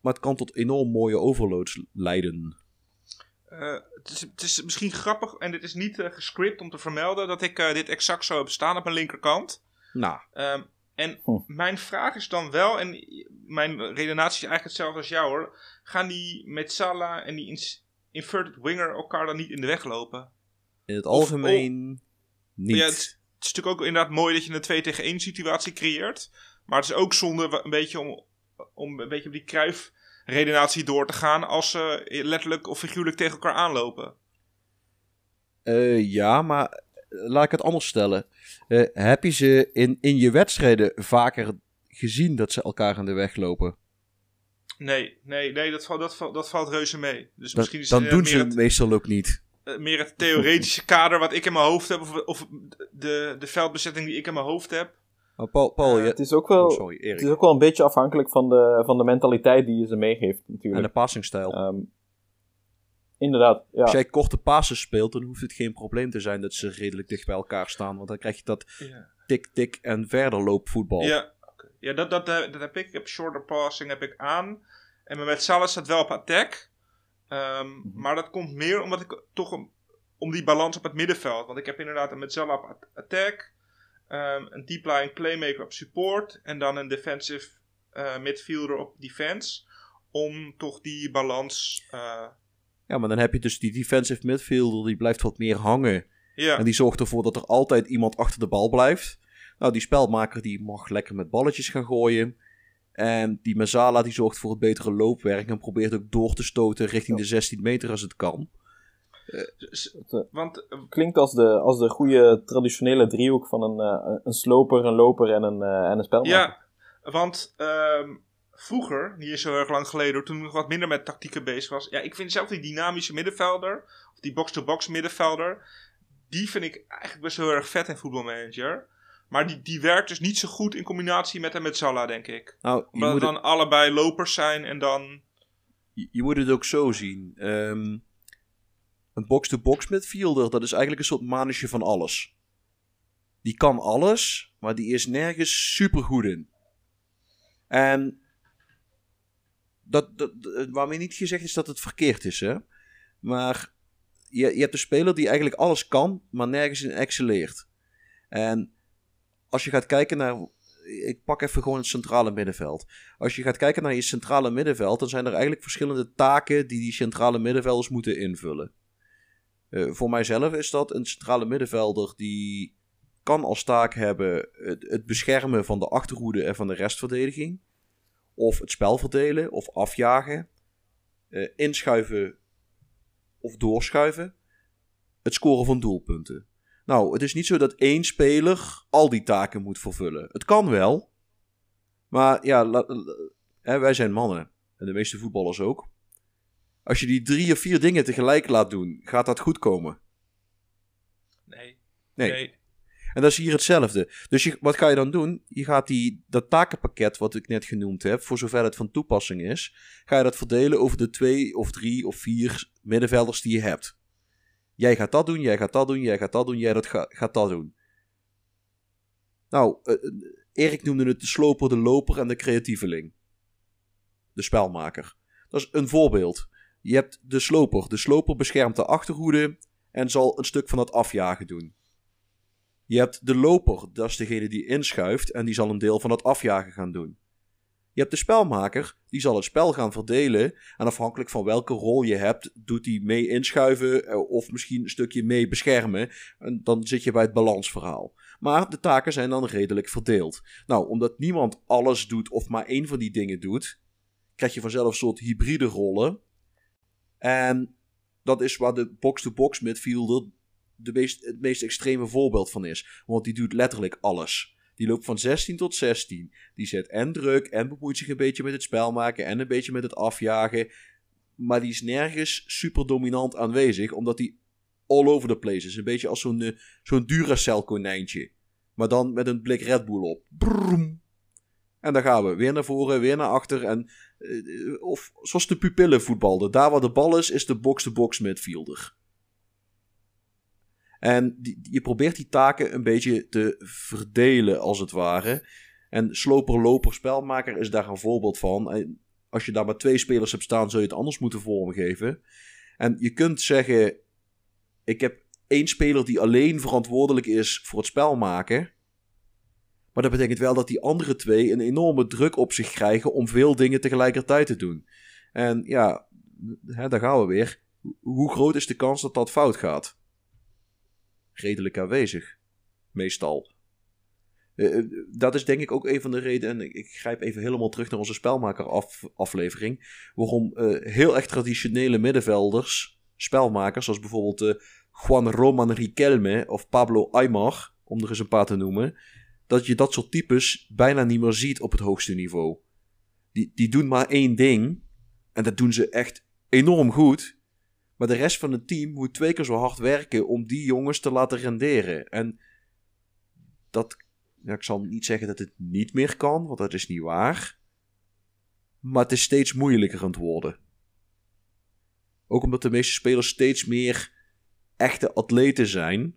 Maar het kan tot enorm mooie overloads leiden. Uh, het, is, het, is, misschien grappig, en dit is niet uh, gescript om te vermelden, dat ik uh, dit exact zo heb staan op mijn linkerkant. Nou. Um, en hm. mijn vraag is dan wel, en mijn redenatie is eigenlijk hetzelfde als jou hoor. Gaan die met Salah en die inverted winger elkaar dan niet in de weg lopen? In het algemeen niet. Ja, het, het, is natuurlijk ook inderdaad mooi dat je een 2 tegen 1 situatie creëert. Maar het is ook zonde een beetje om, om een beetje op die kruif redenatie door te gaan als ze letterlijk of figuurlijk tegen elkaar aanlopen. Uh, ja, maar laat ik het anders stellen. Uh, heb je ze in, in je wedstrijden vaker gezien dat ze elkaar aan de weg lopen? Nee, nee, nee dat, valt, dat, valt, dat valt reuze mee. Dus dan, misschien is dan het, doen ze het meestal ook niet. Uh, meer het theoretische kader wat ik in mijn hoofd heb, of, of de, de veldbezetting die ik in mijn hoofd heb. Oh, Paul, Paul uh, het, is ook wel, oh, sorry, het is ook wel een beetje afhankelijk van de, van de mentaliteit die je ze meegeeft, natuurlijk. En de passingstijl. Um, inderdaad, ja. Als jij korte passes speelt, dan hoeft het geen probleem te zijn dat ze redelijk dicht bij elkaar staan. Want dan krijg je dat ja. tik, tik en verder loopvoetbal. Ja, okay. ja dat, dat, dat heb ik. Ik heb shorter passing heb ik aan. En met Salah staat wel op attack. Um, mm -hmm. Maar dat komt meer omdat ik toch om, om die balans op het middenveld. Want ik heb inderdaad een Metzala op attack. Um, een deep lying playmaker op support. En dan een defensive uh, midfielder op defense. Om toch die balans. Uh, ja, maar dan heb je dus die defensive midfielder. Die blijft wat meer hangen. Ja. En die zorgt ervoor dat er altijd iemand achter de bal blijft. Nou, die spelmaker die mag lekker met balletjes gaan gooien. En die Mazala die zorgt voor het betere loopwerk. En probeert ook door te stoten richting ja. de 16 meter als het kan. Het, Want, klinkt als de, als de goede traditionele driehoek van een, uh, een sloper, een loper en een, en een spelmaker. Ja, want um, vroeger, niet zo erg lang geleden, toen ik nog wat minder met tactieken bezig was. Ja, ik vind zelf die dynamische middenvelder, of die box-to-box -box middenvelder, die vind ik eigenlijk best heel erg vet in voetbalmanager. Maar die, die werkt dus niet zo goed in combinatie met hem met Salah, denk ik. Nou, Omdat het dan het... allebei lopers zijn en dan... Je, je moet het ook zo zien. Um, een box-to-box midfielder, dat is eigenlijk een soort manusje van alles. Die kan alles, maar die is nergens super goed in. En dat, dat, waarmee niet gezegd is dat het verkeerd is, hè. Maar je, je hebt een speler die eigenlijk alles kan, maar nergens in excelleert. En als je gaat kijken naar. Ik pak even gewoon het centrale middenveld. Als je gaat kijken naar je centrale middenveld, dan zijn er eigenlijk verschillende taken die die centrale middenvelders moeten invullen. Uh, voor mijzelf is dat een centrale middenvelder die kan als taak hebben het, het, beschermen van de achterhoede en van de restverdediging. Of het spel verdelen of afjagen. Uh, inschuiven of doorschuiven. Het scoren van doelpunten. Nou, het is niet zo dat één speler al die taken moet vervullen. Het kan wel. Maar ja, la, la, hè, wij zijn mannen. En de meeste voetballers ook. Als je die drie of vier dingen tegelijk laat doen, gaat dat goed komen? Nee. Nee. nee. En dat is hier hetzelfde. Dus je, wat ga je dan doen? Je gaat die, dat takenpakket wat ik net genoemd heb, voor zover het van toepassing is, ga je dat verdelen over de twee of drie of vier middenvelders die je hebt. Jij gaat dat doen, jij gaat dat doen, jij gaat dat doen, jij gaat dat doen. Nou, uh, Erik noemde het de sloper, de loper en de creatieveling. De spelmaker. Dat is een voorbeeld. Je hebt de sloper. De sloper beschermt de achterhoede en zal een stuk van het afjagen doen. Je hebt de loper, dat is degene die inschuift en die zal een deel van het afjagen gaan doen. Je hebt de spelmaker, die zal het spel gaan verdelen. En afhankelijk van welke rol je hebt, doet hij mee inschuiven eh, of misschien een stukje mee beschermen. En dan zit je bij het balansverhaal. Maar de taken zijn dan redelijk verdeeld. Nou, omdat niemand alles doet of maar één van die dingen doet, krijg je vanzelf een soort hybride rollen. En dat is waar de box-to-box midfielder de meest, het meest extreme voorbeeld van is. Want die doet letterlijk alles. Die loopt van 16 tot 16. Die zet en druk en bemoeit zich een beetje met het spel maken en een beetje met het afjagen. Maar die is nergens super dominant aanwezig, omdat hij all over the place is. Een beetje als zo'n uh, zo'n Duracell konijntje. Maar dan met een blik Red Bull op. En dan gaan we weer naar voren, weer naar achter. En, uh, of zoals de pupillenvoetbalde. Daar waar de bal is, is de box-to-box -box midfielder. En je probeert die taken een beetje te verdelen, als het ware. En sloper-loper spelmaker is daar een voorbeeld van. Als je daar maar twee spelers hebt staan, zul je het anders moeten vormgeven. En je kunt zeggen: Ik heb één speler die alleen verantwoordelijk is voor het spel maken. Maar dat betekent wel dat die andere twee een enorme druk op zich krijgen om veel dingen tegelijkertijd te doen. En ja, hè, daar gaan we weer. Hoe groot is de kans dat dat fout gaat? Redelijk aanwezig. Meestal. Uh, dat is denk ik ook een van de redenen, en ik grijp even helemaal terug naar onze spelmaker waarom uh, heel erg traditionele middenvelders, spelmakers, zoals bijvoorbeeld uh, Juan Roman Riquelme of Pablo Aymar, om er eens een paar te noemen, dat je dat soort types bijna niet meer ziet op het hoogste niveau. Die, die doen maar één ding, en dat doen ze echt enorm goed, maar de rest van het team moet twee keer zo hard werken om die jongens te laten renderen. En dat, ja, ik zal niet zeggen dat het niet meer kan, want dat is niet waar. Maar het is steeds moeilijker aan het worden. Ook omdat de meeste spelers steeds meer echte atleten zijn.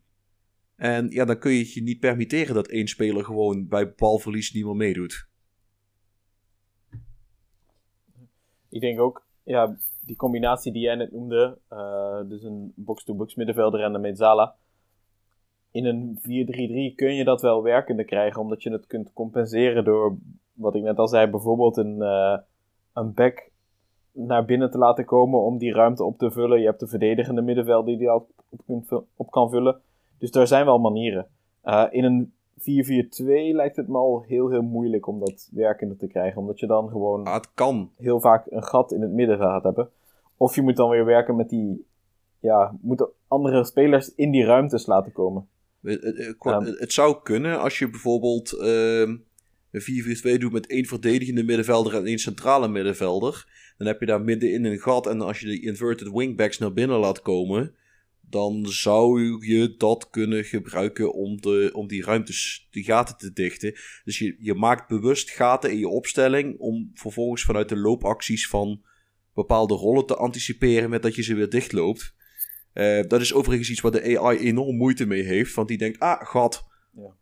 En ja, dan kun je het je niet permitteren dat één speler gewoon bij balverlies niet meer meedoet. Ik denk ook, ja, die combinatie die jij net noemde, uh, dus een box-to-box middenvelder en een Mezzala. In een 4-3-3 kun je dat wel werkende krijgen, omdat je het kunt compenseren door, wat ik net al zei, bijvoorbeeld een, uh, een back naar binnen te laten komen om die ruimte op te vullen. Je hebt de verdedigende middenvelder die die op, op, op kan vullen. Dus er zijn wel manieren. Uh, in een 4-4-2 lijkt het me al heel, heel moeilijk om dat werkende te krijgen. Omdat je dan gewoon ah, het kan. heel vaak een gat in het midden gaat hebben. Of je moet dan weer werken met die... Ja, moet andere spelers in die ruimtes laten komen. Het, het, het, het zou kunnen als je bijvoorbeeld uh, een 4-4-2 doet met één verdedigende middenvelder en één centrale middenvelder. Dan heb je daar middenin een gat en als je de inverted wingbacks naar binnen laat komen dan zou je dat kunnen gebruiken om, de, om die ruimtes, die gaten te dichten. Dus je, je maakt bewust gaten in je opstelling om vervolgens vanuit de loopacties van bepaalde rollen te anticiperen met dat je ze weer dichtloopt. Uh, dat is overigens iets waar de AI enorm moeite mee heeft, want die denkt, ah, gat. Ja.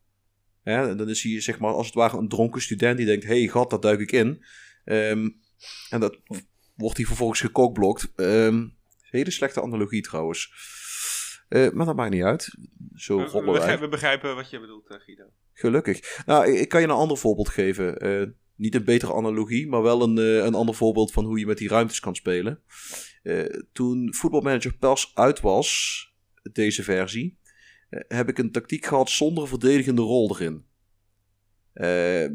Ja, en dan is hij zeg maar als het ware een dronken student die denkt, hey, gat, daar duik ik in. Um, en dat wordt hij vervolgens gekokblokt. Um, hele slechte analogie trouwens. Uh, maar dat maakt niet uit. Zo we, we, begrijpen, we begrijpen wat je bedoelt, uh, Guido. Gelukkig. Nou, ik, ik, kan je een ander voorbeeld geven. Uh, niet een betere analogie, maar wel een, een ander voorbeeld van hoe je met die ruimtes kan spelen. toen Football Manager pas uit was, deze versie, heb ik een tactiek gehad zonder verdedigende rol erin.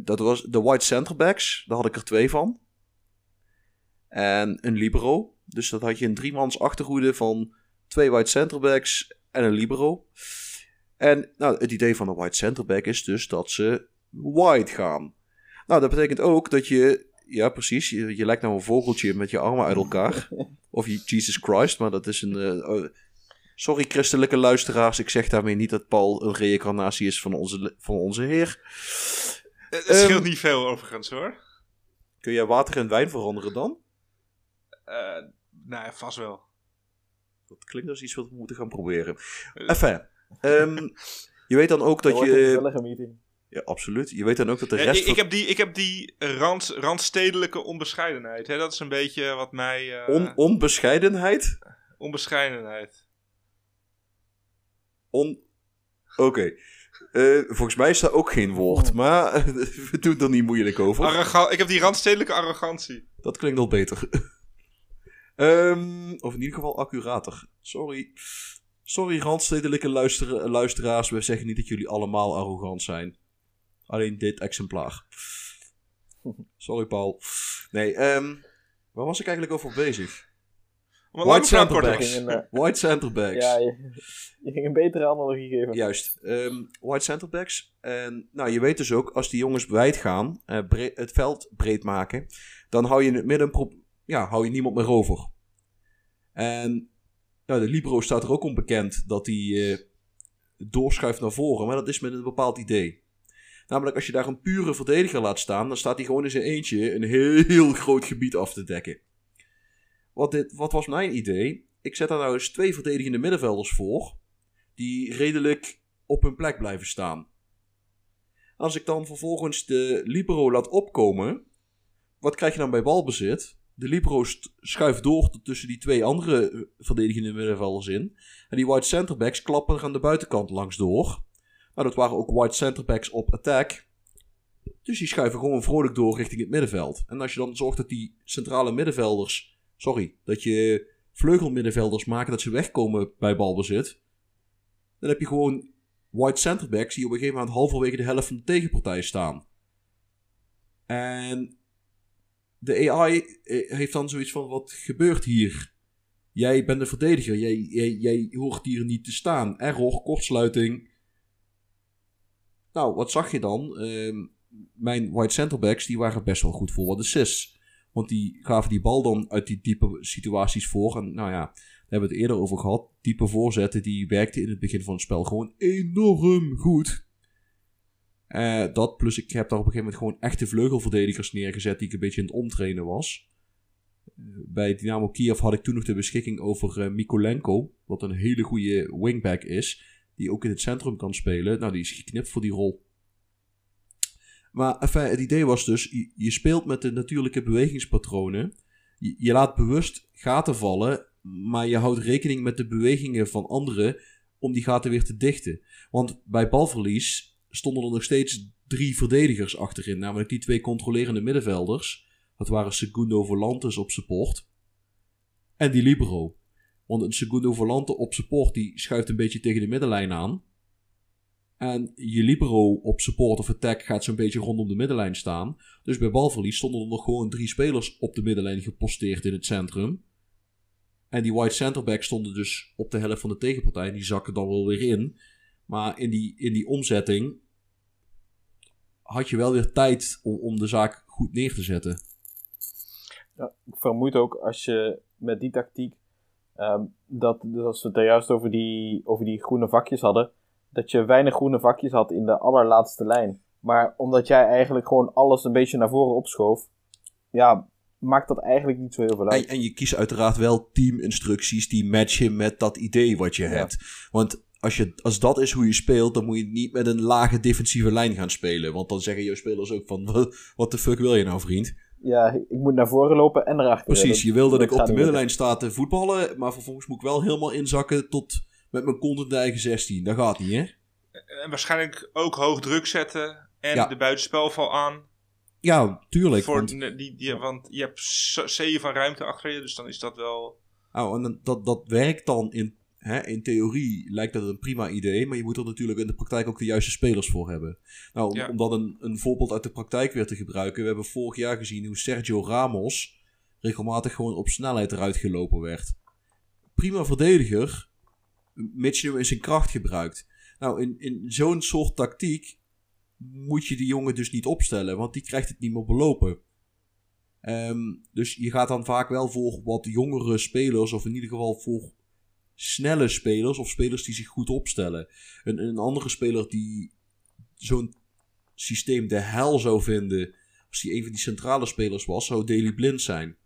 dat was de white centerbacks, daar had ik er twee van. En een libero. Dus dat had je een driemans achterhoede van twee white centerbacks en een libero. En nou, het idee van een white centerback is dus dat ze wide gaan. Nou, dat betekent ook dat je, ja precies, je, je lijkt nou een vogeltje met je armen uit elkaar. of je, Jesus Christ, maar dat is een... Uh, sorry christelijke luisteraars, ik zeg daarmee niet dat Paul een reïncarnatie is van onze, van onze Heer. Het scheelt um, niet veel overigens hoor. Kun jij water in wijn veranderen dan? Uh, nou, vast wel. Dat klinkt als iets wat we moeten gaan proberen. Enfin, um, je weet dan ook dat, dat je... Een meeting. Ja, absoluut. Je weet dan ook dat de ja, rest... Ik, ik, heb die, ik heb die rand, randstedelijke onbescheidenheid. Hè? Dat is een beetje wat mij... Uh... On, onbescheidenheid? Onbescheidenheid. On... Oké. Okay. Eh, volgens mij is dat ook geen woord, maar we doen er niet moeilijk over. Arroga ik heb die randstedelijke arrogantie. Dat klinkt al beter. Ehm, of in ieder geval accurater. Sorry. Sorry, randstedelijke luister luisteraars. We zeggen niet dat jullie allemaal arrogant zijn. Alleen dit exemplaar. Sorry, Paul. Nee, ehm waar was ik eigenlijk over bezig? White centerbacks. maken. En, White centerbacks. Ja, je, je ging een betere analogie geven. Juist. ehm, white centerbacks. En nou, je weet dus ook, als die jongens wijd gaan, eh, het veld breed maken, dan hou je in het midden een pro- ja, hou je niemand meer over. En nou, de Libro staat er ook onbekend dat hij eh, doorschuift naar voren, maar dat is met een bepaald idee. Namelijk, als je daar een pure verdediger laat staan, dan staat hij gewoon in zijn eentje een heel groot gebied af te dekken. Wat, dit, wat was mijn idee? Ik zet daar nou eens twee verdedigende middenvelders voor, die redelijk op hun plek blijven staan. Als ik dan vervolgens de libero laat opkomen, wat krijg je dan bij balbezit? De libero schuift door tussen die twee andere eh, verdedigende middenvelders in. En die wide centerbacks klappen er aan de buitenkant langs door. Nou, dat waren ook wide centerbacks op attack. Dus die schuiven gewoon vrolijk door richting het middenveld. En als je dan zorgt dat die centrale middenvelders, sorry, dat je vleugelmiddenvelders maken dat ze wegkomen bij balbezit, dan heb je gewoon wide centerbacks die op een gegeven moment halverwege de helft van de tegenpartij staan. En de AI eh, heeft dan zoiets van: wat gebeurt hier? Jij bent de verdediger, jij, jij, jij hoort hier niet te staan. Error, kortsluiting. Nou, wat zag je dan? Ehm, mijn wide centerbacks die waren best wel goed voor wat assists. Want die gaven die bal dan uit die diepe situaties voor. En nou ja, daar hebben we het eerder over gehad. Diepe voorzetten, die werkten in het begin van het spel gewoon enorm goed. Eh, dat plus ik heb daar op een gegeven moment gewoon echte vleugelverdedigers neergezet die ik een beetje in het omtrainen was. Eh, Bij Dynamo Kiev had ik toen nog de beschikking over eh, Mikolenko, wat een hele goede wingback is, die ook in het centrum kan spelen. Nou, die is geknipt voor die rol. Maar enfin, het idee was dus, je, speelt met de natuurlijke bewegingspatronen. Je laat bewust gaten vallen, maar je houdt rekening met de bewegingen van anderen om die gaten weer te dichten. Want bij balverlies stonden er nog steeds drie verdedigers achterin. Namelijk die twee controlerende middenvelders. Dat waren Segundo Volantes op support. En die Libero. Want een Segundo Volante op support die schuift een beetje tegen de middenlijn aan. En je Libero op support of attack gaat zo'n beetje rondom de middenlijn staan. Dus bij balverlies stonden er nog gewoon drie spelers op de middenlijn geposteerd in het centrum. En die wide centerback stonden dus op de helft van de tegenpartij. Die zakken dan wel weer in. Maar in die, in die omzetting had je wel weer tijd om, om de zaak goed neer te zetten. Ja, ik vermoed ook als je met die tactiek, ehm, dat, dus als we het juist over die, over die groene vakjes hadden, dat je weinig groene vakjes had in de allerlaatste lijn. Maar omdat jij eigenlijk gewoon alles een beetje naar voren opschoof, ja, maakt dat eigenlijk niet zo heel veel En, uit. en je kiest uiteraard wel teaminstructies die matchen met dat idee wat je hebt. Want als, je, als dat is hoe je speelt, dan moet je niet met een lage defensieve lijn gaan spelen. Want dan zeggen jouw spelers ook van, wat de fuck wil je nou vriend? Ja, ik moet naar voren lopen en erachter. Precies, je wil dat ik op de middenlijn sta te voetballen, maar vervolgens moet ik wel helemaal inzakken tot met mijn kont in de eigen 16. Dat gaat niet, hè? En waarschijnlijk ook hoog druk zetten. En Ja. de buitenspelval aan. Ja, tuurlijk. Voor want, die, die, die- want je hebt z- zeeën van ruimte achter je. Dus dan is dat wel... nou, en dat, dat werkt dan in, hè, in theorie, lijkt dat een prima idee, maar je moet er natuurlijk in de praktijk ook de juiste spelers voor hebben. Nou, om, Ja. om dan een, een voorbeeld uit de praktijk weer te gebruiken, we hebben vorig jaar gezien hoe Sergio Ramos regelmatig gewoon op snelheid eruit gelopen werd. Prima verdediger, mits je hem in zijn kracht gebruikt. Nou, in, in zo'n soort tactiek moet je die jongen dus niet opstellen, want die krijgt het niet meer belopen. Ehm, dus je gaat dan vaak wel voor wat jongere spelers, of in ieder geval voor snelle spelers, of spelers die zich goed opstellen. Een, een andere speler die zo'n systeem de hel zou vinden, als die een van die centrale spelers was, zou Daily Blind zijn.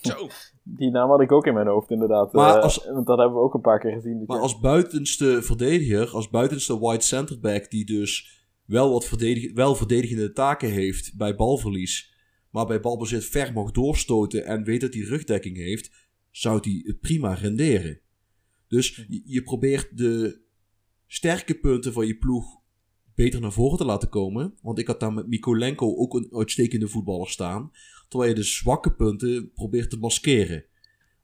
Zo. Die naam had ik ook in mijn hoofd, inderdaad. Maar Eh, als- Want dat hebben we ook een paar keer gezien. Maar jaar. als buitenste verdediger, als buitenste wide centerback die dus wel wat verdedig wel verdedigende taken heeft bij balverlies, maar bij balbezit ver mag doorstoten en weet dat hij rugdekking heeft, zou hij het prima renderen. Dus je, je probeert de sterke punten van je ploeg beter naar voren te laten komen. Want ik had daar met Mikolenko ook een uitstekende voetballer staan. Terwijl je de zwakke punten probeert te maskeren.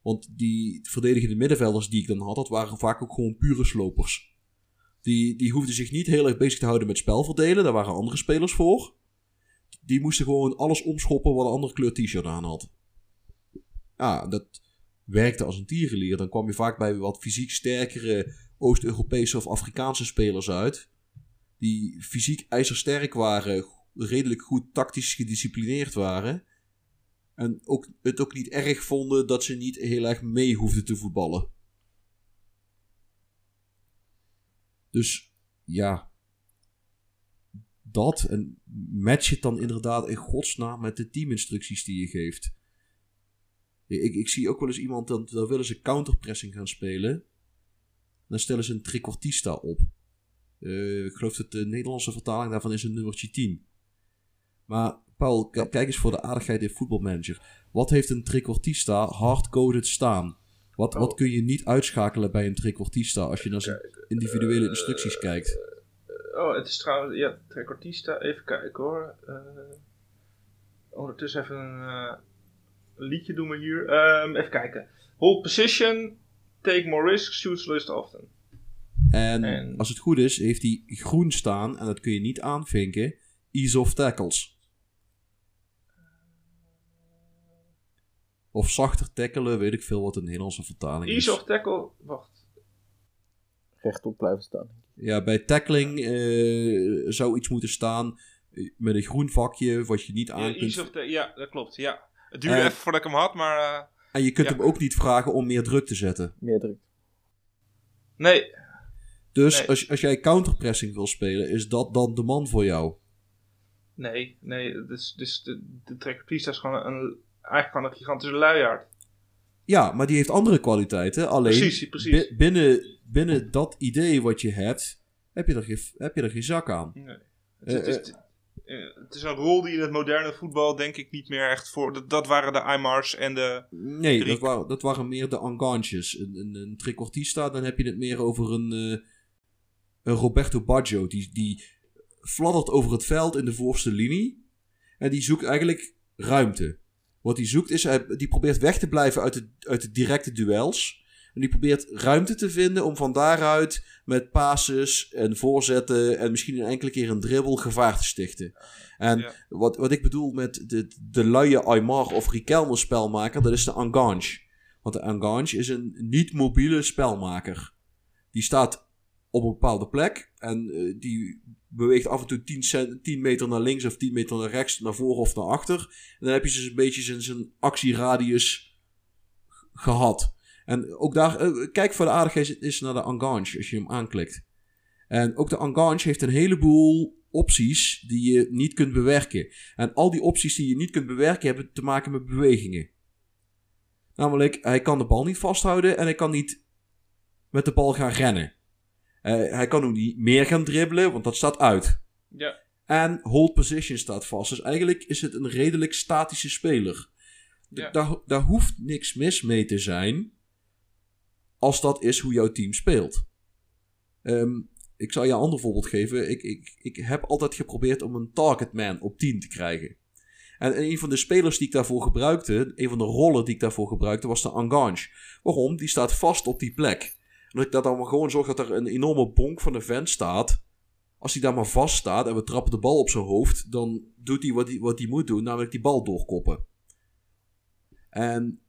Want die verdedigende middenvelders die ik dan had, dat waren vaak ook gewoon pure slopers. Die, die hoefden zich niet heel erg bezig te houden met spelverdelen. Daar waren andere spelers voor. Die moesten gewoon alles omschoppen wat een andere kleur t-shirt aan had. Ja, dat werkte als een tierenlier. Dan kwam je vaak bij wat fysiek sterkere Oost-Europese of Afrikaanse spelers uit. Die fysiek ijzersterk waren, redelijk goed tactisch gedisciplineerd waren. En ook, het ook niet erg vonden dat ze niet heel erg mee hoefden te voetballen. Dus ja, dat en match het dan inderdaad in godsnaam met de teaminstructies die je geeft. Ik, ik zie ook wel eens iemand, dan, dan willen ze counterpressing gaan spelen. Dan stellen ze een trequartista op. Uh, ik geloof dat de Nederlandse vertaling daarvan is een nummertje 10. Maar Paul, kijk eens voor de aardigheid in voetbalmanager. Wat heeft een trequartista hardcoded staan? Wat, wat kun je niet uitschakelen bij een trequartista als je naar zijn individuele instructies kijkt? oh, het is trouwens, ja, trequartista, even kijken hoor. ondertussen even een liedje doen we hier. Um, even kijken. Hold position, take more risks, shoots less often. En, en, als het goed is, heeft hij groen staan, en dat kun je niet aanvinken, ease of tackles. Of zachter tackelen, weet ik veel wat een Nederlandse vertaling is. Ease of tackle, wacht. Rechtop blijven staan. Ja, bij tackling uh, zou iets moeten staan eh, met een groen vakje wat je niet aan ja, kunt... Ease of ja, dat klopt, ja. Het duurde even voordat ik hem had, maar... Uh, en je kunt hem ook niet vragen om meer druk te zetten. Meer druk. Nee. Dus nee. Als, als jij counterpressing wil spelen, is dat dan de man voor jou? Nee, nee. Dus, dus de, de Trekker is gewoon een, eigenlijk gewoon een gigantische luiaard. Ja, maar die heeft andere kwaliteiten. Alleen precies, precies. binnen, binnen dat idee wat je hebt, heb je er geen, heb je er geen zak aan. Nee. Het, uh, het, is, uh, het is een rol die in het moderne voetbal denk ik niet meer echt voor... Dat, dat waren de Aymars en de... Nee, dat waren, dat waren meer de Anganches. Een, een, een trequartista, dan heb je het meer over een, uh, een Roberto Baggio. Die, die fladdert over het veld in de voorste linie. En die zoekt eigenlijk ruimte. Wat hij zoekt is, hij, die probeert weg te blijven uit de, uit de directe duels. En die probeert ruimte te vinden om van daaruit met passes en voorzetten en misschien een enkele keer een dribbel gevaar te stichten. En ja. wat, wat ik bedoel met de, de luie Aymar of Riquelme spelmaker, dat is de Angange. Want de Angange is een niet-mobiele spelmaker. Die staat op een bepaalde plek en uh, die beweegt af en toe 10, cent, 10 meter naar links of 10 meter naar rechts, naar voren of naar achter. En dan heb je dus een beetje zijn, zijn actieradius gehad. En ook daar, uh, kijk voor de aardigheid is naar de Angange als je hem aanklikt. En ook de Angange heeft een heleboel opties die je niet kunt bewerken. En al die opties die je niet kunt bewerken hebben te maken met bewegingen. Namelijk, hij kan de bal niet vasthouden en hij kan niet met de bal gaan rennen. Uh, hij kan ook niet meer gaan dribbelen, want dat staat uit. Ja. En hold position staat vast. Dus eigenlijk is het een redelijk statische speler. Ja. Daar, daar hoeft niks mis mee te zijn. Als dat is hoe jouw team speelt. Um, ik zal je een ander voorbeeld geven. Ik, ik, ik heb altijd geprobeerd om een targetman op 10 te krijgen. En een van de spelers die ik daarvoor gebruikte, een van de rollen die ik daarvoor gebruikte, was de Angange. Waarom? Die staat vast op die plek. En ik dat dan gewoon zorg dat er een enorme bonk van de vent staat. Als hij daar maar vast staat en we trappen de bal op zijn hoofd, dan doet hij wat hij, wat hij moet doen, namelijk die bal doorkoppen. En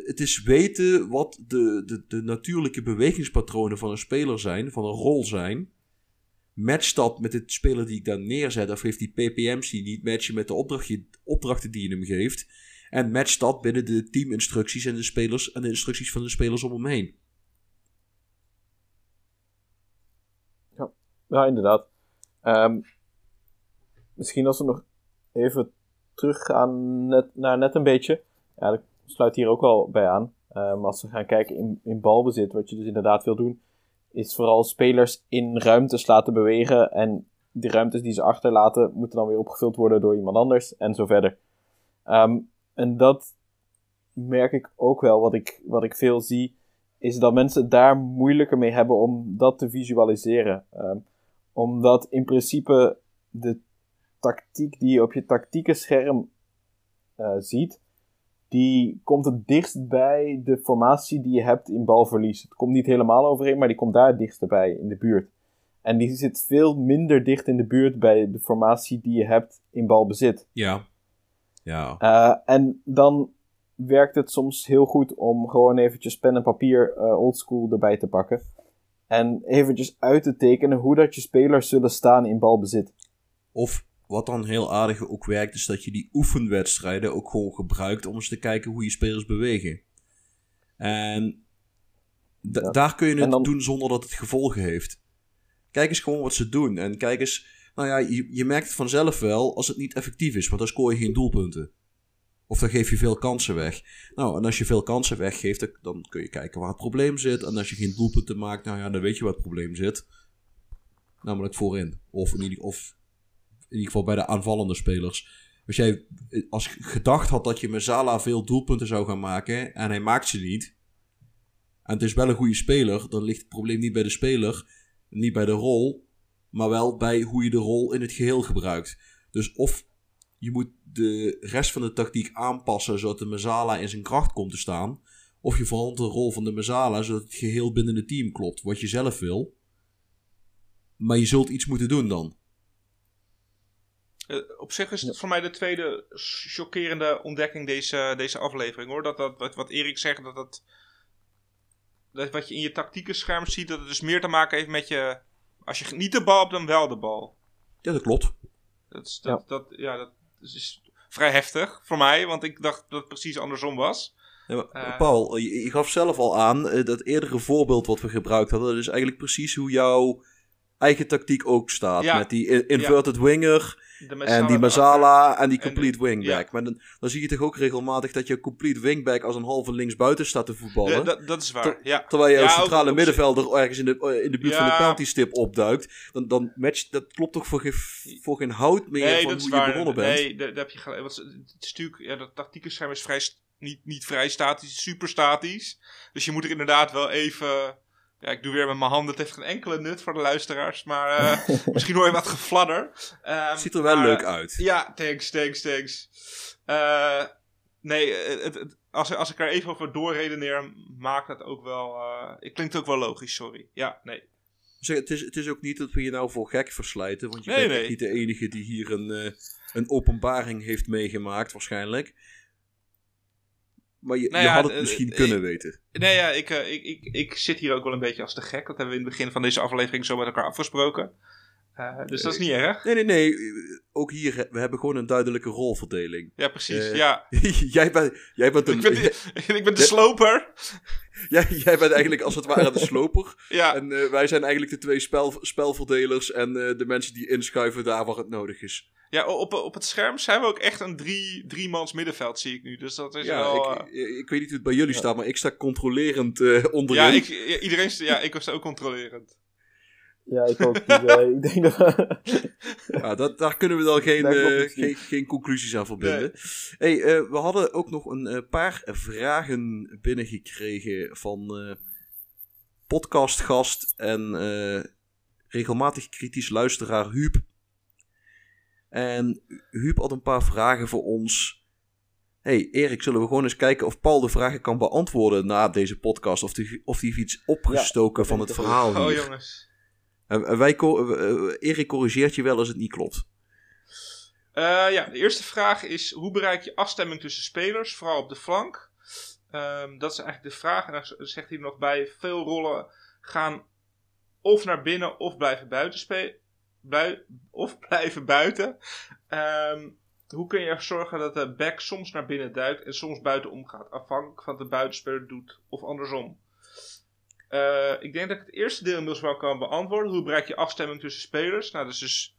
het is weten wat de, de, de natuurlijke bewegingspatronen van een speler zijn, van een rol zijn. Match dat met de speler die ik daar neerzet, of heeft die PPM's die niet matchen met de opdrachtje, opdrachten die je hem geeft. En match dat binnen de teaminstructies en de, spelers, en de instructies van de spelers om hem heen. Ja, ja inderdaad. Um, misschien als we nog even teruggaan net, naar net een beetje. Ja, sluit hier ook wel bij aan. Um, als we gaan kijken in, in balbezit, wat je dus inderdaad wil doen, is vooral spelers in ruimtes laten bewegen. En die ruimtes die ze achterlaten, moeten dan weer opgevuld worden door iemand anders en zo verder. Um, en dat merk ik ook wel, wat ik, wat ik veel zie, is dat mensen daar moeilijker mee hebben om dat te visualiseren. Um, Omdat in principe de tactiek die je op je tactieke scherm eh, ziet, die komt het dichtst bij de formatie die je hebt in balverlies. Het komt niet helemaal overeen, maar die komt daar het dichtst bij in de buurt. En die zit veel minder dicht in de buurt bij de formatie die je hebt in balbezit. Ja. Ja. Uh, en dan werkt het soms heel goed om gewoon eventjes pen en papier uh, oldschool erbij te pakken. En eventjes uit te tekenen hoe dat je spelers zullen staan in balbezit. Of wat dan heel aardig ook werkt, is dat je die oefenwedstrijden ook gewoon gebruikt om eens te kijken hoe je spelers bewegen. En ja. daar kun je het dan... doen zonder dat het gevolgen heeft. Kijk eens gewoon wat ze doen. En kijk eens, nou ja, je, je merkt het vanzelf wel als het niet effectief is, want dan scoor je geen doelpunten. Of dan geef je veel kansen weg. Nou, en als je veel kansen weggeeft, dan kun je kijken waar het probleem zit. En als je geen doelpunten maakt, nou ja, dan weet je waar het probleem zit. Namelijk voorin. Of in ieder, of ieder geval bij de aanvallende spelers. Als jij als gedacht had dat je met veel doelpunten zou gaan maken en hij maakt ze niet. En het is wel een goede speler, dan ligt het probleem niet bij de speler, niet bij de rol, maar wel bij hoe je de rol in het geheel gebruikt. Dus of je moet de rest van de tactiek aanpassen zodat de Mazala in zijn kracht komt te staan. Of je verandert de rol van de Mazala zodat het geheel binnen het team klopt. Wat je zelf wil. Maar je zult iets moeten doen dan. Uh, op zich is het voor mij de tweede chockerende ontdekking deze, deze aflevering hoor. Dat, dat wat, wat Erik zegt, dat, dat, dat wat je in je tactieke scherm ziet, dat het dus meer te maken heeft met je. Als je niet de bal hebt, dan wel de bal. Ja, dat klopt. Dat, is, dat, ja. dat, ja, dat is vrij heftig voor mij, want ik dacht dat het precies andersom was. Ja, uh, Paul, je, je, gaf zelf al aan, uh, dat eerdere voorbeeld wat we gebruikt hadden, dat is eigenlijk precies hoe jouw eigen tactiek ook staat. Ja. Met die inverted ja. winger en die Mazala en die complete en wingback. Ja. Maar dan, dan, zie je toch ook regelmatig dat je complete wingback als een halve linksbuiten staat te voetballen. Ja, dat, dat is waar, ja. Terwijl je als centrale middenvelder ergens in de, in de buurt van de penalty stip opduikt. Dan, dan matcht, dat klopt toch voor, geen, voor geen hout meer nee, van hoe waar. je begonnen bent. Nee, daar, heb je gelijk. Want het stuk, ja, dat tactieke scherm is vrij, niet, niet vrij statisch, super statisch. Dus je moet er inderdaad wel even ja, ik doe weer met mijn handen. Het heeft geen enkele nut voor de luisteraars. Maar uh, misschien hoor je wat gefladder. Um, Ziet er wel maar, leuk uit. Ja, thanks, thanks, thanks. Uh, nee, het, het, als, als ik er even over doorredeneer, maakt het ook wel... Uh, het klinkt ook wel logisch, sorry. Ja, nee. Zeg, het, is, het is ook niet dat we je nou voor gek verslijten. Want je nee, bent nee. niet de enige die hier een, een openbaring heeft meegemaakt, waarschijnlijk. Maar je, nou ja, je had het misschien uh, kunnen ik, weten. Nee, ja, ik, uh, ik, ik, ik zit hier ook wel een beetje als de gek. Dat hebben we in het begin van deze aflevering zo met elkaar afgesproken. Uh, dus dat is niet erg. Nee, nee, nee. Ook hier, we hebben gewoon een duidelijke rolverdeling. Ja, precies. ja. jij, bent, jij bent een... Ik ben, de, ik ben de sloper. jij, jij bent eigenlijk als het ware de sloper. ja. En wij zijn eigenlijk de twee spel, spelverdelers en de mensen die inschuiven daar waar het nodig is. Ja, op, op het scherm zijn we ook echt een drie, driemans middenveld, zie ik nu. Dus dat is ja, wel... Ik, uh... ik weet niet hoe het bij jullie ja. staat, maar ik sta controlerend uh, onderin. Ja, ik, ja, iedereen ja, ik sta ook controlerend. Ja, ik ook. Dus, uh, ik denk dat... ja, dat, daar kunnen we dan geen, geen, geen conclusies aan verbinden. Nee. Hey, we hadden ook nog een paar vragen binnengekregen van podcastgast en regelmatig kritisch luisteraar Huub. En Huub had een paar vragen voor ons. hey, Erik, zullen we gewoon eens kijken of Paul de vragen kan beantwoorden na deze podcast? Of hij of die iets opgestoken ja, van het verhaal hier. Oh jongens. En wij, Erik corrigeert je wel als het niet klopt. Uh, ja, de eerste vraag is: hoe bereik je afstemming tussen spelers, vooral op de flank? Um, dat is eigenlijk de vraag. En dan zegt hij nog bij: veel rollen gaan of naar binnen of blijven buiten spelen of blijven buiten. Um, hoe kun je ervoor zorgen dat de back soms naar binnen duikt en soms buiten omgaat? Afhankelijk van wat de buitenspeler doet of andersom. Uh, ik denk dat ik het eerste deel inmiddels wel kan beantwoorden. Hoe bereik je afstemming tussen spelers? Nou, dat is dus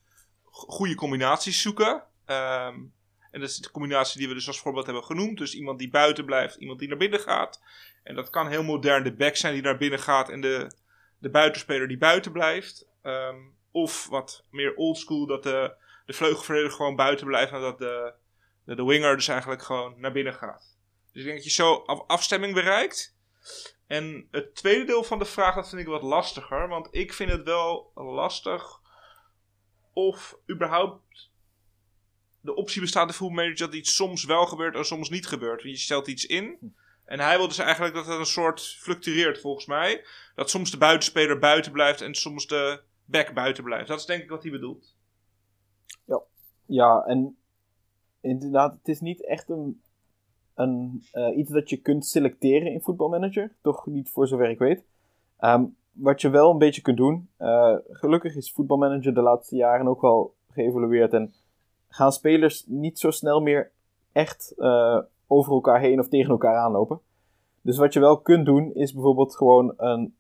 goede combinaties zoeken. Um, en dat is de combinatie die we dus als voorbeeld hebben genoemd. Dus iemand die buiten blijft, iemand die naar binnen gaat. En dat kan heel modern de back zijn die naar binnen gaat en de, de buitenspeler die buiten blijft. Um, of wat meer oldschool, dat de, de vleugelverdediger gewoon buiten blijft en dat de, de, de, winger dus eigenlijk gewoon naar binnen gaat. Dus ik denk dat je zo af, afstemming bereikt. En het tweede deel van de vraag, dat vind ik wat lastiger. Want ik vind het wel lastig of überhaupt de optie bestaat in voetbalmanager dat iets soms wel gebeurt en soms niet gebeurt. Je stelt iets in en hij wil dus eigenlijk dat het een soort fluctueert volgens mij. Dat soms de buitenspeler buiten blijft en soms de back buiten blijft. Dat is denk ik wat hij bedoelt. Ja, en inderdaad, het is niet echt een, een, eh, iets dat je kunt selecteren in voetbalmanager. Toch niet voor zover ik weet. Ehm, wat je wel een beetje kunt doen. eh, gelukkig is voetbalmanager de laatste jaren ook wel geëvolueerd. En gaan spelers niet zo snel meer echt eh, over elkaar heen of tegen elkaar aanlopen. Dus wat je wel kunt doen, is bijvoorbeeld gewoon een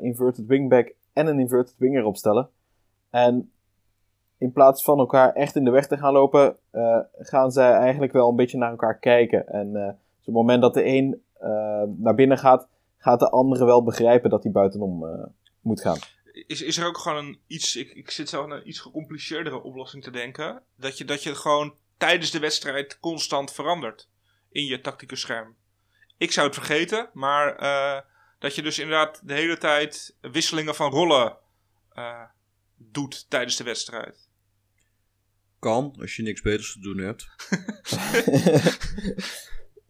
inverted wingback en een inverted winger opstellen. En in plaats van elkaar echt in de weg te gaan lopen, eh, gaan zij eigenlijk wel een beetje naar elkaar kijken. En eh, dus op het moment dat de een eh, naar binnen gaat, gaat de andere wel begrijpen dat hij buitenom moet gaan. Is, is er ook gewoon een iets. Ik, ik zit zelf aan een iets gecompliceerdere oplossing te denken. Dat je, dat je gewoon tijdens de wedstrijd constant verandert in je tactieke scherm. Ik zou het vergeten, maar dat je dus inderdaad de hele tijd wisselingen van rollen eh, doet tijdens de wedstrijd. Kan, als je niks beters te doen hebt.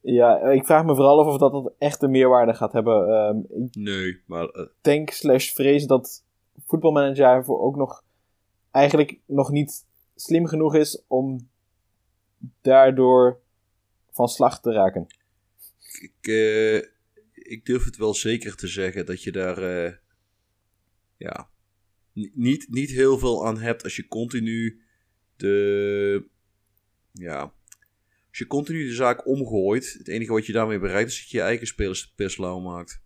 Ja, ik vraag me vooral af of dat, dat echt een meerwaarde gaat hebben. Ehm, ik Nee, maar eh, denk slash vrees dat voetbalmanager daarvoor ook nog eigenlijk nog niet slim genoeg is om daardoor van slag te raken. ik, eh, ik durf het wel zeker te zeggen dat je daar eh, ja, ni- niet, niet heel veel aan hebt als je continu de ja, als je continu de zaak omgooit. Het enige wat je daarmee bereikt is dat je je eigen spelers pislauw maakt.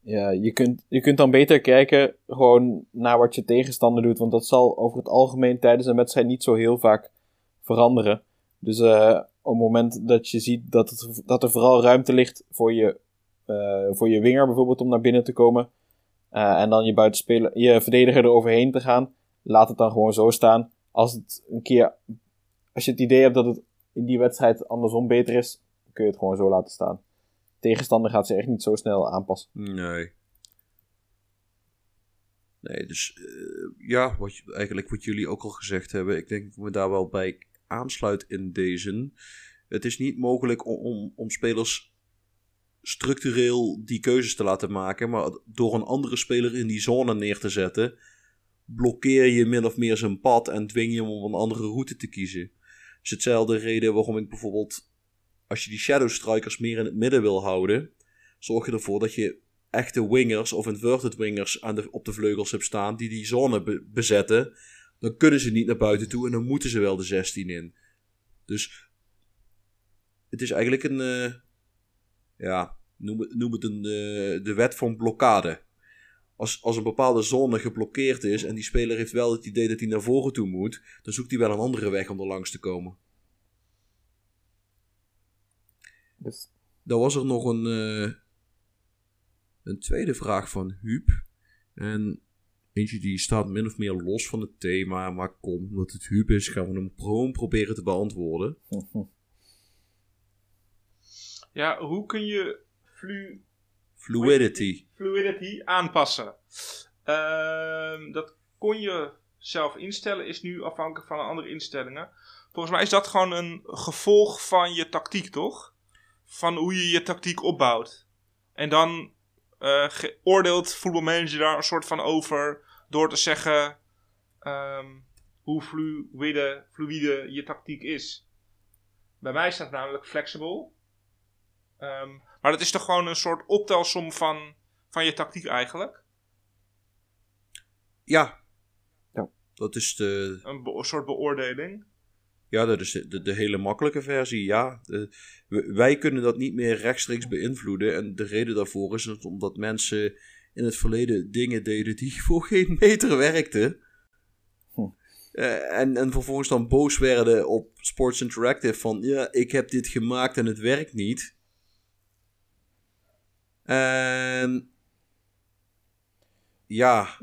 Ja, je kunt, je kunt dan beter kijken gewoon naar wat je tegenstander doet. Want dat zal over het algemeen tijdens een wedstrijd niet zo heel vaak veranderen. Dus eh, op het moment dat je ziet dat, het, dat er vooral ruimte ligt voor je, eh, voor je winger bijvoorbeeld om naar binnen te komen. eh, en dan je buitenspeler, je verdediger eroverheen te gaan. Laat het dan gewoon zo staan. Als het een keer, als je het idee hebt dat het in die wedstrijd andersom beter is, kun je het gewoon zo laten staan. Tegenstander gaat zich echt niet zo snel aanpassen. Nee. Nee, dus eh, ja, wat, eigenlijk wat jullie ook al gezegd hebben. Ik denk dat ik me daar wel bij aansluit in deze. Het is niet mogelijk om, om, spelers structureel die keuzes te laten maken. Maar door een andere speler in die zone neer te zetten, blokkeer je min of meer zijn pad en dwing je hem om een andere route te kiezen. Dus hetzelfde reden waarom ik bijvoorbeeld, als je die shadow strikers meer in het midden wil houden, zorg je ervoor dat je echte wingers of inverted wingers aan de, op de vleugels hebt staan die die zone be- bezetten. Dan kunnen ze niet naar buiten toe en dan moeten ze wel de 16 in. Dus het is eigenlijk een, eh, ja, noem het, noem het een, eh, de wet van blokkade. Als, als een bepaalde zone geblokkeerd is en die speler heeft wel het idee dat hij naar voren toe moet, dan zoekt hij wel een andere weg om er langs te komen. Dus Dan was er nog een, eh, een tweede vraag van Huub. En eentje die staat min of meer los van het thema. Maar kom, omdat het Huub is, gaan we hem gewoon proberen te beantwoorden. Ja, hoe kun je flu Fluidity. fluidity aanpassen. Ehm, dat kon je zelf instellen, is nu afhankelijk van andere instellingen. Volgens mij is dat gewoon een gevolg van je tactiek, toch? Van hoe je je tactiek opbouwt. En dan eh, oordeelt voetbalmanager daar een soort van over door te zeggen ehm, hoe fluide, fluide je tactiek is. Bij mij staat het namelijk flexible. Ehm, maar dat is toch gewoon een soort optelsom van, van je tactiek eigenlijk? Ja. Ja. Dat is de, een soort beoordeling. Ja, dat is de, de, hele makkelijke versie. Ja, De- wij kunnen dat niet meer rechtstreeks beïnvloeden. En de reden daarvoor is het omdat mensen in het verleden dingen deden die voor geen meter werkten. Hm. Eh, en, en vervolgens dan boos werden op Sports Interactive van ja, ik heb dit gemaakt en het werkt niet. En ja,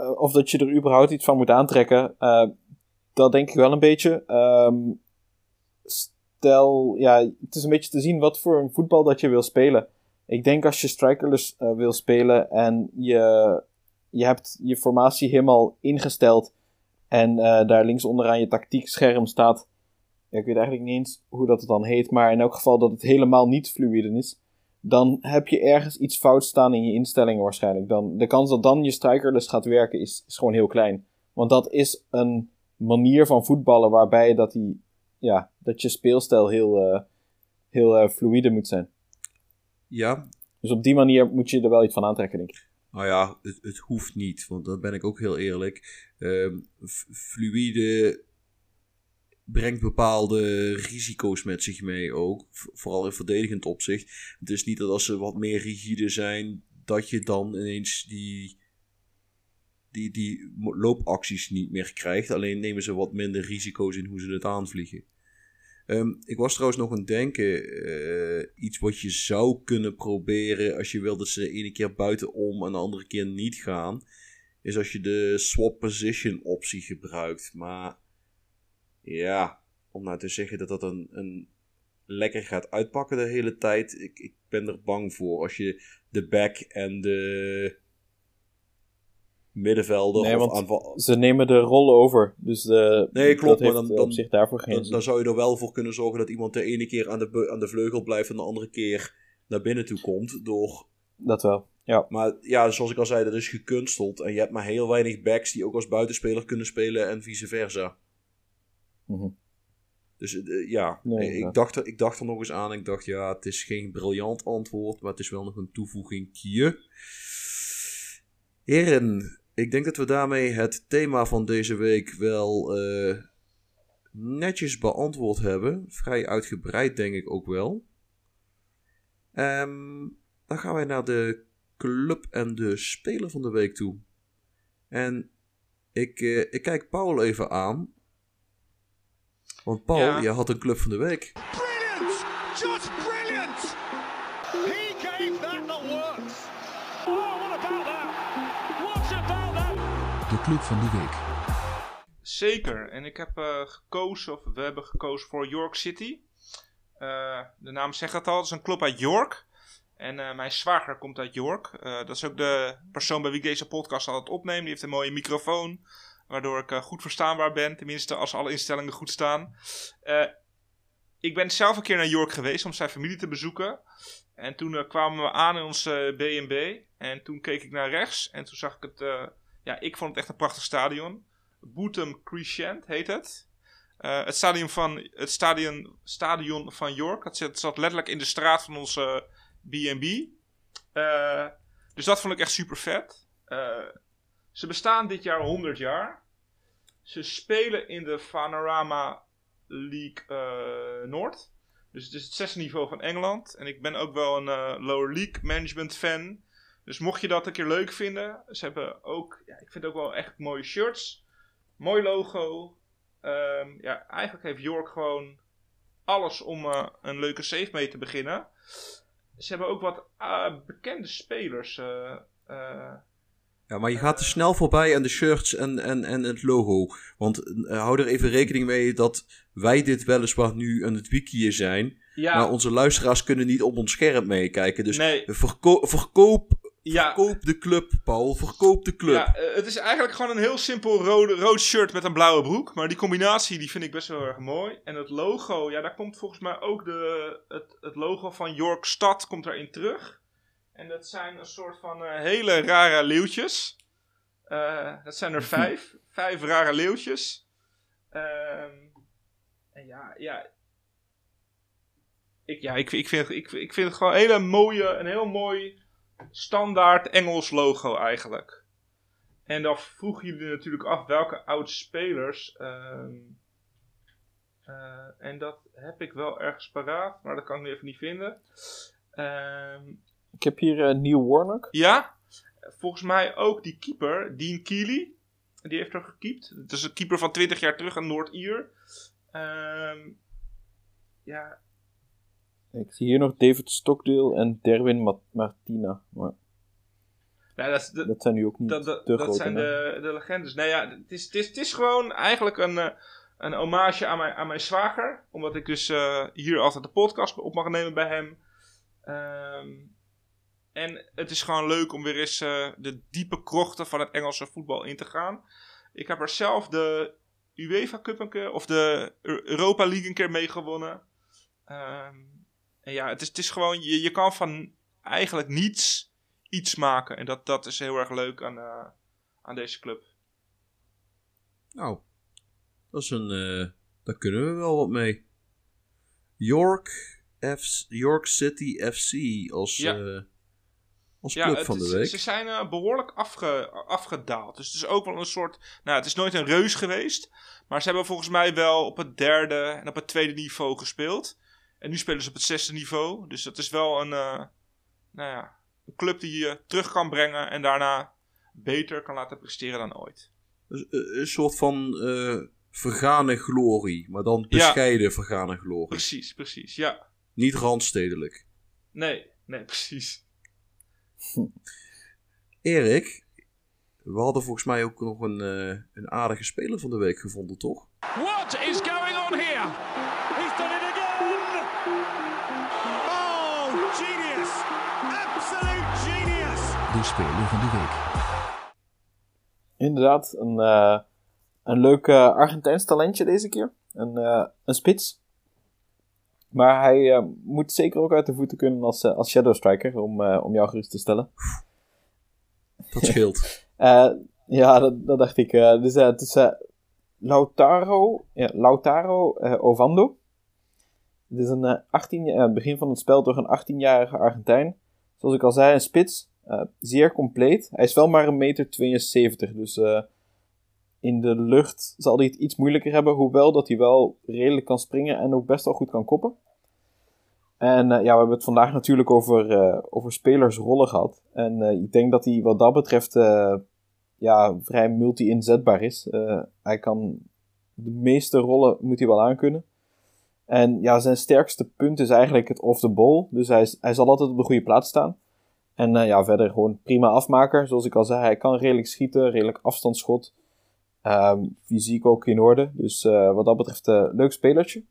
eh, of dat je er überhaupt iets van moet aantrekken, eh, dat denk ik wel een beetje. Ehm, stel, ja, het is een beetje te zien wat voor een voetbal dat je wil spelen. Ik denk als je strikerless eh, wil spelen en je je hebt je formatie helemaal ingesteld en eh, daar links onderaan je tactiekscherm staat. Ik weet eigenlijk niet eens hoe dat het dan heet, maar in elk geval dat het helemaal niet fluide is. Dan heb je ergens iets fout staan in je instellingen waarschijnlijk. Dan, de kans dat dan je strikerless gaat werken is gewoon heel klein. Want dat is een manier van voetballen waarbij dat, die, ja, dat je speelstijl heel, eh, heel eh, fluide moet zijn. Ja, Dus op die manier moet je er wel iets van aantrekken, denk ik. Nou ja, het, het hoeft niet, want daar ben ik ook heel eerlijk. Ehm, f- fluïde brengt bepaalde risico's met zich mee ook, vooral in verdedigend opzicht. Het is niet dat als ze wat meer rigide zijn, dat je dan ineens die, die, die loopacties niet meer krijgt. Alleen nemen ze wat minder risico's in hoe ze het aanvliegen. Ehm, ik was trouwens nog aan het denken, eh, iets wat je zou kunnen proberen als je wil dat ze de ene keer buitenom en de andere keer niet gaan, is als je de swap position optie gebruikt. Maar ja, om nou te zeggen dat dat een, een lekker gaat uitpakken de hele tijd, ik, ik ben er bang voor. Als je de back en de middenvelder Nee, of want aanval... Ze nemen de rol over, dus de, Nee, klopt, maar dan- dan- zich daarvoor geen Dan, zou je er wel voor kunnen zorgen dat iemand de ene keer aan de, aan de vleugel blijft en de andere keer naar binnen toe komt. Door... Dat wel, ja. Maar ja, zoals ik al zei, dat is gekunsteld. En je hebt maar heel weinig backs die ook als buitenspeler kunnen spelen en vice versa. Mhm. Dus eh, ja, Nee, ik, ja. dacht er, ik dacht er nog eens aan. Ik dacht, ja, het is geen briljant antwoord, maar het is wel nog een toevoegingje. Heren, ik denk dat we daarmee het thema van deze week wel eh, netjes beantwoord hebben. Vrij uitgebreid, denk ik ook wel. Ehm, dan gaan wij naar de club en de speler van de week toe. En ik, eh, ik kijk Paul even aan. Want Paul, Ja. je had een club van de week. Brilliant! Just van de week. Zeker. En ik heb eh, gekozen, of we hebben gekozen voor York City. Eh, de naam zegt het al, het is een club uit York. En eh, mijn zwager komt uit York. Dat is ook de persoon bij wie ik deze podcast altijd opneem. Die heeft een mooie microfoon, waardoor ik goed verstaanbaar ben. Tenminste, als alle instellingen goed staan. Ik ben zelf een keer naar York geweest om zijn familie te bezoeken. En toen kwamen we aan in onze B&B. En toen keek ik naar rechts. En toen zag ik het... eh, ja, ik vond het echt een prachtig stadion. Bootham Crescent heet het. Eh, het stadion van, het stadion, stadion van York. Het zat, letterlijk in de straat van onze B&B. Eh, dus dat vond ik echt super vet. Eh, ze bestaan dit jaar 100 jaar. Ze spelen in de Panorama League eh, Noord. Dus het is het zesde niveau van Engeland. En ik ben ook wel een eh, Lower League Management fan. Dus mocht je dat een keer leuk vinden. Ze hebben ook, ja, ik vind ook wel echt mooie shirts. Mooi logo. Ehm, ja, eigenlijk heeft York gewoon alles om eh, een leuke save mee te beginnen. Ze hebben ook wat eh, bekende spelers. eh, eh, Ja, maar je gaat te snel voorbij aan de shirts en, en, en het logo. Want hou er even rekening mee dat wij dit weliswaar nu aan het wikieën zijn. ja, Maar onze luisteraars kunnen niet op ons scherm meekijken. Dus nee, verko- verkoop, ja, verkoop de club, Paul. Verkoop de club. Ja, eh, het is eigenlijk gewoon een heel simpel rode, rood shirt met een blauwe broek. Maar die combinatie die vind ik best wel erg mooi. En het logo, ja, daar komt volgens mij ook de, het, het logo van York Stad komt erin terug. En dat zijn een soort van eh, hele rare leeuwtjes. Eh, dat zijn er vijf. vijf rare leeuwtjes. Ehm, en ja, ja. Ik, ja, ik, ik, vind, ik, ik vind het gewoon een hele mooie, een heel mooi standaard Engels logo eigenlijk. En dan vroegen jullie natuurlijk af welke oud-spelers. ehm, eh, en dat heb ik wel ergens paraat, maar dat kan ik nu even niet vinden. Ehm, Ik heb hier eh, Neil Warnock. ja, volgens mij ook die keeper, Dean Keely. Die heeft er gekiept. Het is een keeper van 20 jaar terug, een Noord-Ier. Ehm, ja, Ik zie hier nog David Stockdale en Derwin Ma- Martina. Maar nou, dat, is- dat, dat zijn nu ook niet dat, dat, te dat grote zijn de, de legendes. Nou ja, het is, het is, het is gewoon eigenlijk een, eh, een hommage aan mijn, aan mijn zwager. Omdat ik dus eh, hier altijd de podcast op mag nemen bij hem. Ehm, En het is gewoon leuk om weer eens eh, de diepe krochten van het Engelse voetbal in te gaan. Ik heb er zelf de UEFA Cup een keer, of de Europa League een keer mee gewonnen. Ehm, ja, het is, het is gewoon, je, je kan van eigenlijk niets iets maken. En dat, dat is heel erg leuk aan, uh, aan deze club. Nou, dat is een, uh, daar kunnen we wel wat mee. York, F York City FC als, ja. uh, als club van de week. Ze zijn behoorlijk afge, afgedaald. Dus het is ook wel een soort. Nou, het is nooit een reus geweest. Maar ze hebben volgens mij wel op het derde en op het tweede niveau gespeeld. En nu spelen ze op het zesde niveau. Dus dat is wel een, uh, nou ja, een club die je terug kan brengen. En daarna beter kan laten presteren dan ooit. Een, een soort van vergane glorie. Maar dan bescheiden ja. vergane glorie. Precies, precies. Ja. Niet randstedelijk. Nee, nee, precies. Erik, we hadden volgens mij ook nog een, uh, een aardige speler van de week gevonden, toch? What is speler van de week. Inderdaad, een, uh, een leuk uh, Argentijns talentje deze keer. Een, een spits. Maar hij uh, moet zeker ook uit de voeten kunnen als, uh, als Shadow Striker, om, uh, om jou gerust te stellen. Dat scheelt. ja, dat, dat, dacht ik. dus het is Lautaro, ja, Lautaro Ovando. Het is een 18, begin van het spel door een 18-jarige Argentijn. Zoals ik al zei, een spits. Zeer compleet. Hij is wel maar een meter 72, dus in de lucht zal hij het iets moeilijker hebben, hoewel dat hij wel redelijk kan springen en ook best wel goed kan koppen. En uh, ja, we hebben het vandaag natuurlijk over, over spelersrollen gehad. En ik denk dat hij wat dat betreft ja, vrij multi-inzetbaar is. hij kan de meeste rollen moet hij wel aankunnen. En ja, zijn sterkste punt is eigenlijk het off the ball. Dus hij, hij zal altijd op de goede plaats staan. En ja, verder gewoon prima afmaker. Zoals ik al zei, hij kan redelijk schieten, redelijk afstandsschot. Um, fysiek ook in orde. Dus uh, wat dat betreft, uh, leuk spelertje.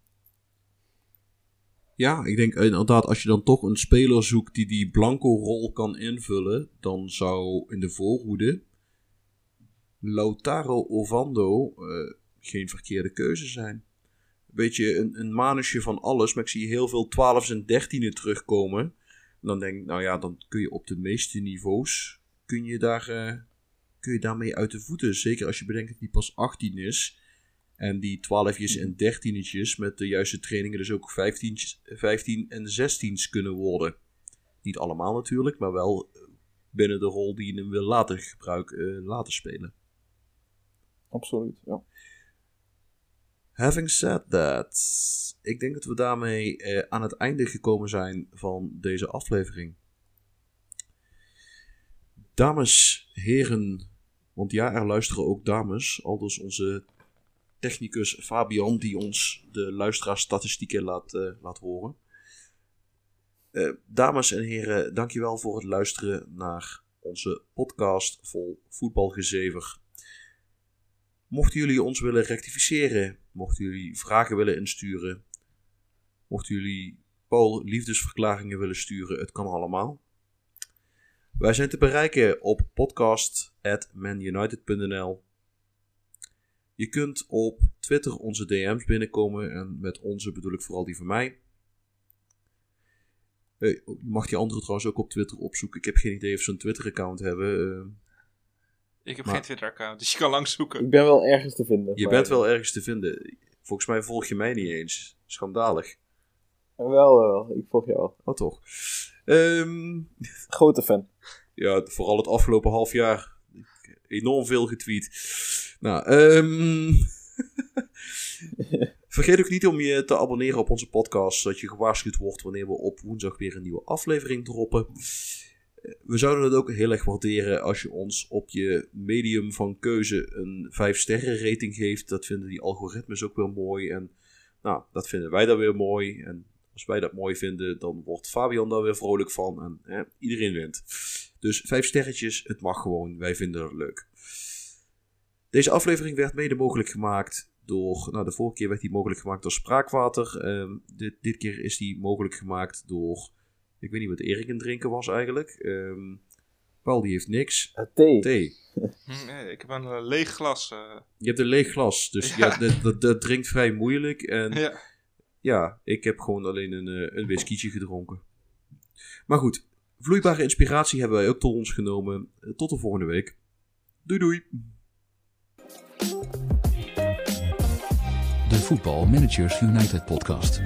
Ja, ik denk inderdaad, als je dan toch een speler zoekt die die blanco rol kan invullen, dan zou in de voorhoede Lautaro Ovando geen verkeerde keuze zijn. Een beetje een, een manusje van alles, maar ik zie heel veel 12's en 13'e terugkomen. Dan denk ik, nou ja, dan kun je op de meeste niveaus, kun je daar kun je daarmee uit de voeten. Zeker als je bedenkt dat die pas 18 is. En die 12'jes en 13'tjes met de juiste trainingen dus ook 15, 15 en 16's kunnen worden. Niet allemaal natuurlijk, maar wel eh, binnen de rol die je hem wil laten, gebruiken, uh, laten spelen. Absoluut, ja. Having said that, ik denk dat we daarmee uh, aan het einde gekomen zijn van deze aflevering. Dames, heren, want ja, er luisteren ook dames, al dus onze technicus Fabian, die ons de luisteraarsstatistieken laat, uh, horen. Uh, dames en heren, dankjewel voor het luisteren naar onze podcast vol voetbalgezever. Mochten jullie ons willen rectificeren, mochten jullie vragen willen insturen, mochten jullie Paul liefdesverklaringen willen sturen, het kan allemaal. Wij zijn te bereiken op podcast.manunited.nl. Je kunt op Twitter onze DM's binnenkomen en met onze bedoel ik vooral die van mij. Je mag die anderen trouwens ook op Twitter opzoeken. Ik heb geen idee of ze een Twitter-account hebben. Ik heb geen Twitter-account, dus je kan langs zoeken. Ik ben wel ergens te vinden. Je bent wel ergens te vinden. Volgens mij volg je mij niet eens. Schandalig. Wel, wel. Ik volg jou. Oh, toch. Um, Grote fan. Ja, vooral het afgelopen half jaar. Enorm veel getweet. Nou, um... Vergeet ook niet om je te abonneren op onze podcast, zodat je gewaarschuwd wordt wanneer we op woensdag weer een nieuwe aflevering droppen. We zouden het ook heel erg waarderen als je ons op je medium van keuze een 5 sterren rating geeft. Dat vinden die algoritmes ook wel mooi. En nou, dat vinden wij dan weer mooi. En als wij dat mooi vinden, dan wordt Fabian daar weer vrolijk van. En hè, iedereen wint. Dus vijf sterretjes, het mag gewoon. Wij vinden het leuk. Deze aflevering werd mede mogelijk gemaakt door. Nou, de vorige keer werd die mogelijk gemaakt door Spraakwater. Ehm, dit, dit keer is die mogelijk gemaakt door Ik weet niet wat Erik aan het drinken was eigenlijk. Ehm, Paul die heeft niks. Uh, thee. Thee. Hm, nee, ik heb een uh, leeg glas. Uh... Je hebt een leeg glas, dus ja. dat, dat, dat, drinkt vrij moeilijk. En Ja. ja, ik heb gewoon alleen een, een whiskietje gedronken. Maar goed, vloeibare inspiratie hebben wij ook tot ons genomen. Tot de volgende week. Doei doei. De Voetbal Managers United podcast.